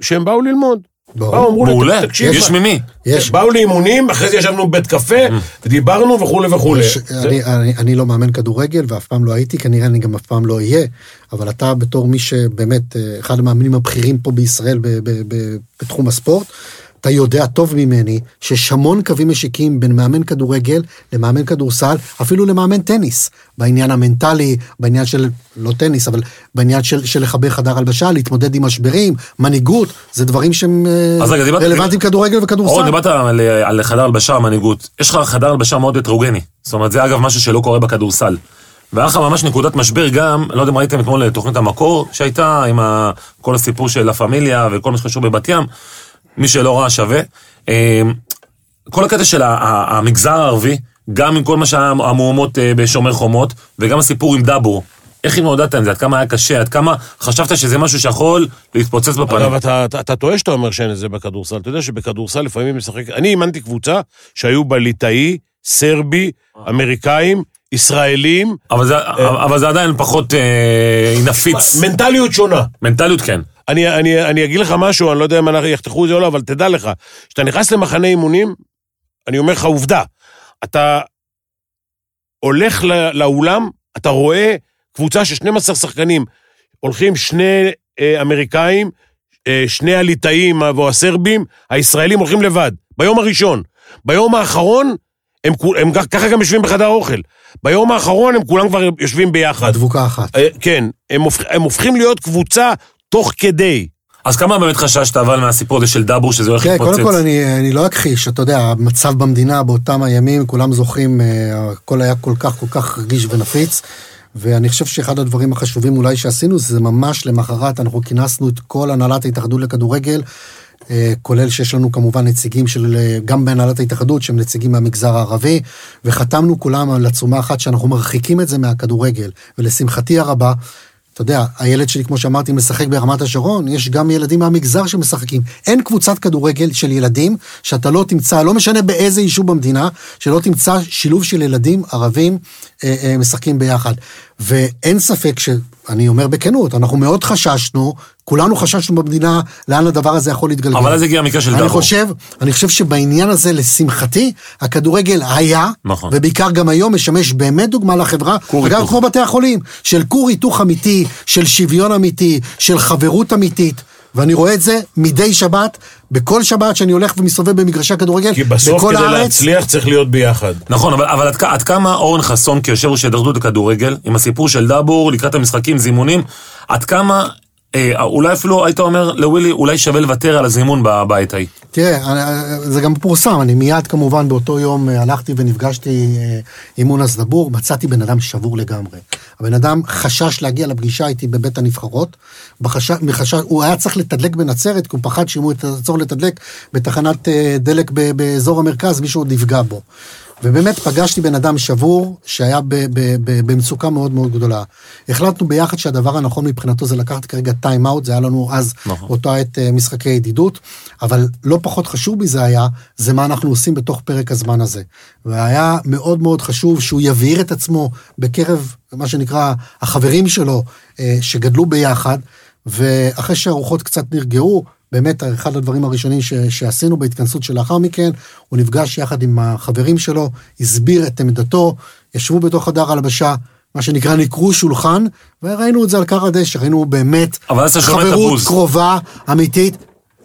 שהם באו ללמוד. באו, אמרו לי, תקשיב, יש ממי. יש, באו לאימונים, אחרי זה ישבנו בבית קפה, Mm. ודיברנו וכולי וכולי. אני, אני, אני לא מאמן כדורגל ואף פעם לא הייתי, כנראה אני גם אף פעם לא אהיה, אבל אתה בתור מי שבאמת אה, אחד המאמנים הבכירים פה בישראל ב, ב, ב, בתחום הספורט, אתה יודע טוב ממני שיש המון קווים משיקים בין מאמן כדורגל למאמן כדורסל, אפילו למאמן טניס, בעניין המנטלי, בעניין של, לא טניס, אבל בעניין של, של לחבר חדר הלבשה, להתמודד עם משברים, מנהיגות, זה דברים שהם אה, רלוונטיים כדורגל וכדורסל. אורן, דיברת על, על חדר הלבשה, מנהיגות. יש לך חדר הלבשה מאוד הטרוגני. זאת אומרת, זה אגב משהו שלא קורה בכדורסל. והיה לך ממש נקודת משבר גם, לא יודע אם ראיתם אתמול את תוכנית המקור שהייתה, עם ה, כל הסיפור של לה פמיליה וכל מה שקשור בבת ים. מי שלא ראה שווה. אה, כל הקטע של המגזר הערבי, גם עם כל מה שהיה המהומות אה, בשומר חומות, וגם הסיפור עם דאבור. איך התמודדת עם זה? עד כמה היה קשה? עד כמה חשבת שזה משהו שיכול להתפוצץ בפנים? אגב, אתה, אתה, אתה טועה שאתה אומר שאין את זה בכדורסל. אתה יודע שבכדורסל לפעמים משחק... אני אימנתי קבוצה שהיו בה ליטאי, סרבי, אמריקאים, ישראלים. אבל זה, אבל זה עדיין פחות אה, נפיץ. מנטליות שונה. מנטליות כן. אני, אני, אני אגיד לך משהו, אני לא יודע אם אנחנו יחתכו את זה או לא, אבל תדע לך, כשאתה נכנס למחנה אימונים, אני אומר לך עובדה, אתה הולך לא, לאולם, אתה רואה קבוצה של 12 שחקנים, הולכים שני אה, אמריקאים, אה, שני הליטאים או הסרבים, הישראלים הולכים לבד, ביום הראשון. ביום האחרון, הם, כול- הם ככה גם יושבים בחדר האוכל. ביום האחרון הם כולם כבר יושבים ביחד. דבוקה אחת. אה, כן, הם, הופכ, הם הופכים להיות קבוצה תוך כדי. אז כמה באמת חששת אבל מהסיפור הזה של דאבור שזה הולך כן, להתפוצץ? קודם כל אני, אני לא אכחיש, אתה יודע, המצב במדינה באותם הימים, כולם זוכרים, אה, הכל היה כל כך כל כך רגיש ונפיץ, ואני חושב שאחד הדברים החשובים אולי שעשינו, זה ממש למחרת, אנחנו כינסנו את כל הנהלת ההתאחדות לכדורגל, אה, כולל שיש לנו כמובן נציגים של, אה, גם בהנהלת ההתאחדות, שהם נציגים מהמגזר הערבי, וחתמנו כולם על עצומה אחת שאנחנו מרחיקים את זה מהכדורגל, ולשמחתי הרבה, אתה יודע, הילד שלי, כמו שאמרתי, משחק ברמת השרון, יש גם ילדים מהמגזר שמשחקים. אין קבוצת כדורגל של ילדים שאתה לא תמצא, לא משנה באיזה יישוב במדינה, שלא תמצא שילוב של ילדים ערבים אה, משחקים ביחד. ואין ספק ש... אני אומר בכנות, אנחנו מאוד חששנו, כולנו חששנו במדינה לאן הדבר הזה יכול להתגלגל. אבל אז הגיע המקרה של אני דאבו. חושב, אני חושב שבעניין הזה, לשמחתי, הכדורגל היה, נכון. ובעיקר גם היום משמש באמת דוגמה לחברה, אגב, היתוך. כמו בתי החולים, של כור היתוך אמיתי, של שוויון אמיתי, של חברות אמיתית. ואני רואה את זה מדי שבת, בכל שבת שאני הולך ומסתובב במגרשי הכדורגל, כי בסוף בכל כדי הארץ. להצליח צריך להיות ביחד. נכון, אבל, אבל עד, עד כמה אורן חסון כיושב ראש התאחדות הכדורגל, עם הסיפור של דאבור לקראת המשחקים, זימונים, עד כמה, אה, אולי אפילו היית אומר לווילי, אולי שווה לוותר על הזימון ב- בעת ההיא. תראה, אני- זה גם פורסם, אני מיד כמובן באותו יום אה, הלכתי ונפגשתי אה, עם מונס דבור, מצאתי בן אדם שבור לגמרי. הבן אדם חשש להגיע לפגישה איתי בבית הנבחרות, בחשש, מחשש, הוא היה צריך לתדלק בנצרת, כי הוא פחד שאם הוא יעצור לתדלק בתחנת אה, דלק באזור המרכז, מישהו עוד יפגע בו. ובאמת פגשתי בן אדם שבור, שהיה ב- ב- ב- במצוקה מאוד מאוד גדולה. החלטנו ביחד שהדבר הנכון מבחינתו זה לקחת כרגע טיים אאוט, זה היה לנו אז נכון. באותה עת אה, משחקי ידידות, אבל לא פחות חשוב מזה היה, זה מה אנחנו עושים בתוך פרק הזמן הזה. והיה מאוד מאוד חשוב שהוא יבהיר את עצמו בקרב, מה שנקרא, החברים שלו, אה, שגדלו ביחד, ואחרי שהרוחות קצת נרגעו, באמת, אחד הדברים הראשונים ש, שעשינו בהתכנסות שלאחר מכן, הוא נפגש יחד עם החברים שלו, הסביר את עמדתו, ישבו בתוך חדר הלבשה, מה שנקרא ניקרו שולחן, וראינו את זה על כר הדשא, ראינו באמת חברות. קרובה, אמיתית.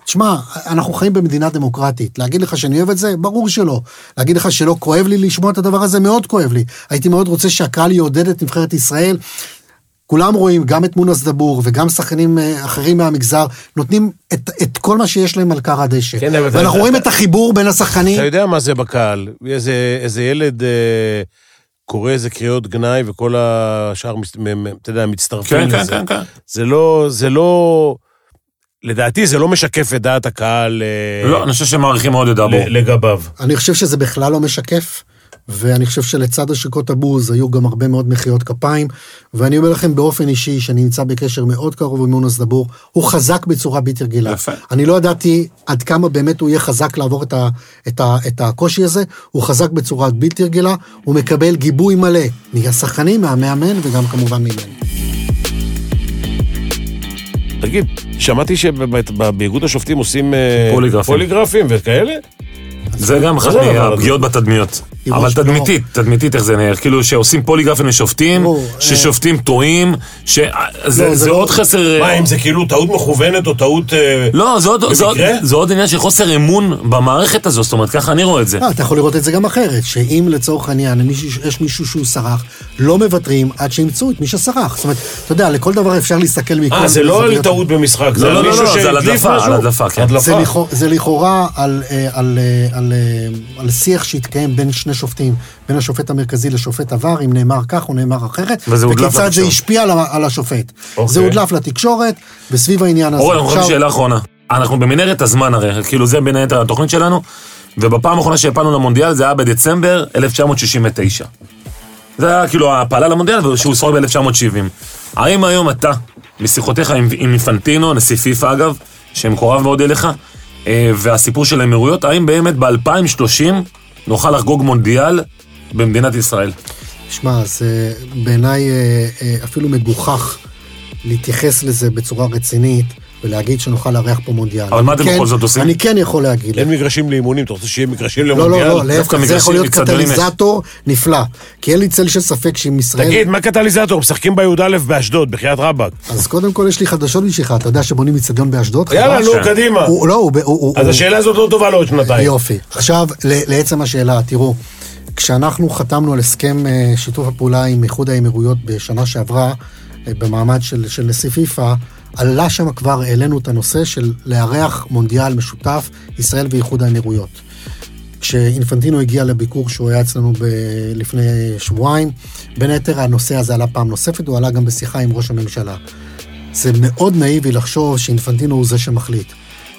תשמע, אנחנו חיים במדינה דמוקרטית. להגיד לך שאני אוהב את זה? ברור שלא. להגיד לך שלא כואב לי לשמוע את הדבר הזה? מאוד כואב לי. הייתי מאוד רוצה שהקהל יעודד את נבחרת ישראל. כולם רואים, גם את מונס דבור וגם שחקנים אה, אחרים מהמגזר, נותנים את, את כל מה שיש להם על כר הדשא. כן, אבל אתה- ואנחנו רואים את החיבור בין השחקנים. אתה יודע מה זה בקהל. איזה, איזה ילד אה, קורא איזה קריאות גנאי וכל השאר, אתה יודע, מצטרפים כן, כן, לזה. כן, כן. זה לא, זה לא... לדעתי זה לא משקף את דעת הקהל אה, לא, אני חושב שהם מעריכים מאוד את דאבור. לגביו. אני חושב שזה בכלל לא משקף, ואני חושב שלצד השקות הבוז היו גם הרבה מאוד מחיאות כפיים, ואני אומר לכם באופן אישי, שאני נמצא בקשר מאוד קרוב עם מונס דבור, הוא חזק בצורה בלתי רגילה. יפה. אני לא ידעתי עד כמה באמת הוא יהיה חזק לעבור את, ה, את, ה, את הקושי הזה, הוא חזק בצורה בלתי רגילה, הוא מקבל גיבוי מלא מהשחקנים, מהמאמן וגם כמובן ממני. תגיד, שמעתי שבאיגוד השופטים עושים אה, פוליגרפים. פוליגרפים וכאלה? זה גם אחת לא מהפגיעות בתדמיות. אבל תדמיתית, תדמיתית איך זה נראה, כאילו שעושים פוליגרפים לשופטים, ששופטים טועים, שזה לא, זה זה לא- עוד חסר... מה, אם זה כאילו טעות מכוונת או טעות... אה, לא, זה עוד- זה עוד- במקרה? זה עוד עניין של חוסר אמון במערכת הזו, זאת אומרת, ככה אני רואה את זה. לא, אתה יכול לראות את זה גם אחרת, שאם לצורך העניין יש מישהו שהוא סרח, לא מוותרים עד שימצאו את מי שסרח. זאת אומרת, אתה יודע, לכל דבר אפשר להסתכל מכל אה, זה לא על. טעות במשחק, זה לא, על לא, מישהו לא, זה על שהדליף הדלפה, משהו? על הדלפה, כן. הדלפה. זה, לכאורה, על, אה, על, אה, על, שיח שהתקיים בין שני שופטים, בין השופט המרכזי לשופט עבר, אם נאמר כך או נאמר אחרת, וכיצד זה. השפיע על, על השופט. אוקיי. זה הודלף לתקשורת, וסביב העניין הזה. אורן, אנחנו עכשיו- חושבים שאלה אחרונה. אנחנו במנהרת הזמן הרי, כאילו זה בין היתר התוכנית שלנו, ובפעם האחרונה שהפלנו למונדיאל זה היה בדצמבר 1969. זה היה כאילו ההפלה למונדיאל, שהוא שרוד ב-1970. האם היום אתה, משיחותיך עם, עם אינפנטינו, נשיא פיפ"א אגב, שמקורב מאוד אליך, והסיפור של האמירויות, האם באמת ב-2030 נוכל לחגוג מונדיאל במדינת ישראל? שמע, זה בעיניי אה, אה, אפילו מגוחך להתייחס לזה בצורה רצינית ולהגיד שנוכל לארח פה מונדיאל. אבל מה אתם כן- בכל זאת עושים? אני כן יכול להגיד. אין מגרשים לאימונים, אתה רוצה שיהיה מגרשים לא, למונדיאל? לא, לא, דווקא להפך, זה יכול להיות. קטליזטור נפלא. כי אין לי צל של ספק שאם ישראל... תגיד, מה קטליזטור? משחקים בי"א באשדוד, בחייאת רבאק. אז קודם כל יש לי חדשות בשבילך, אתה יודע שבונים אצטדיון באשדוד? יאללה? נו. קדימה. הוא, לא, הוא... אז השאלה הזאת לא טובה לעוד שנתיים. יופי. עכשיו, לעצם השאלה, תראו, כשאנחנו חתמנו על הסכם אה, שיתוף הפעולה עם איחוד האמירויות בשנה שעברה, אה, במעמד של, של נשיא פיפ"א, עלה שם כבר, העלינו את הנושא של לארח מונדיאל משותף, ישראל ואיחוד האמירויות. כשאינפנטינו הגיע לביקור שהוא היה אצלנו ב- לפני שבועיים, בין היתר הנושא הזה עלה פעם נוספת, הוא עלה גם בשיחה עם ראש הממשלה. זה מאוד נאיבי לחשוב שאינפנטינו הוא זה שמחליט.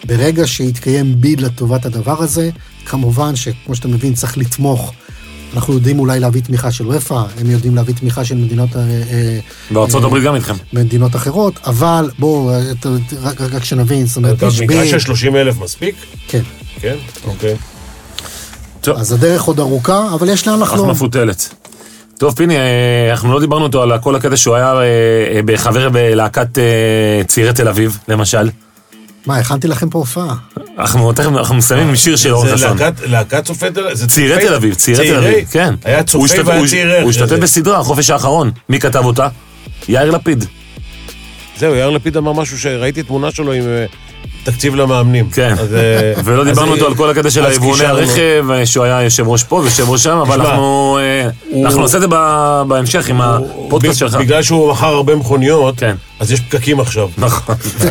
ברגע שיתקיים ביד לטובת הדבר הזה, כמובן שכמו שאתה מבין צריך לתמוך. אנחנו יודעים אולי להביא תמיכה של ופא, הם יודעים להביא תמיכה של מדינות, אה, אה, בארצות אה, הברית גם איתכם. מדינות אחרות, אבל בואו, רק, רק שנבין, זאת אומרת, אתה יש מגרש ביד, של 30 אלף מספיק? כן. כן, אוקיי. אז הדרך עוד ארוכה, אבל יש לאן אך לחלום. מפותלת. טוב, פיני, אנחנו לא דיברנו אותו על כל הקטע שהוא היה בחבר בלהקת צעירי תל אביב, למשל. מה, הכנתי לכם פה הופעה. אנחנו תכף, אנחנו מסיימים עם שיר של אורן זה חסון. להקת- להקת צופי תל אביב? זה צעירי תל אביב, צעירי תל אביב, כן. היה צופי והיה צעירי. הוא השתתף זה. בסדרה, החופש האחרון. מי כתב אותה? יאיר לפיד. זהו, יאיר לפיד אמר משהו שראיתי תמונה שלו עם אה, תקציב למאמנים. כן. אז, אה, ולא אז, דיברנו אה, אותו על כל הקטע של היבואני. הרכב, אה, שהוא היה יושב ראש פה ויושב ראש שם, אבל אנחנו הוא- אנחנו נעשה את זה ב- בהמשך עם הפודקאסט שלך. בגלל שהוא מכר הרבה מכוניות, כן. אז יש פקקים עכשיו. נכון.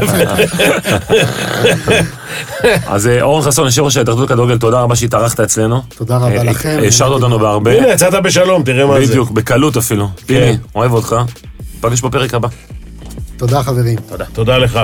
אז אורן חסון, יושב ראש ההתאחדות לכדורגל, תודה רבה שהתארחת אצלנו. תודה רבה לכם. השארת אותנו בהרבה. הנה, יצאת בשלום, תראה מה זה. בדיוק, בקלות אפילו. פיני, אוהב אותך. ניפגש בפרק הבא. תודה, חברים. תודה לך.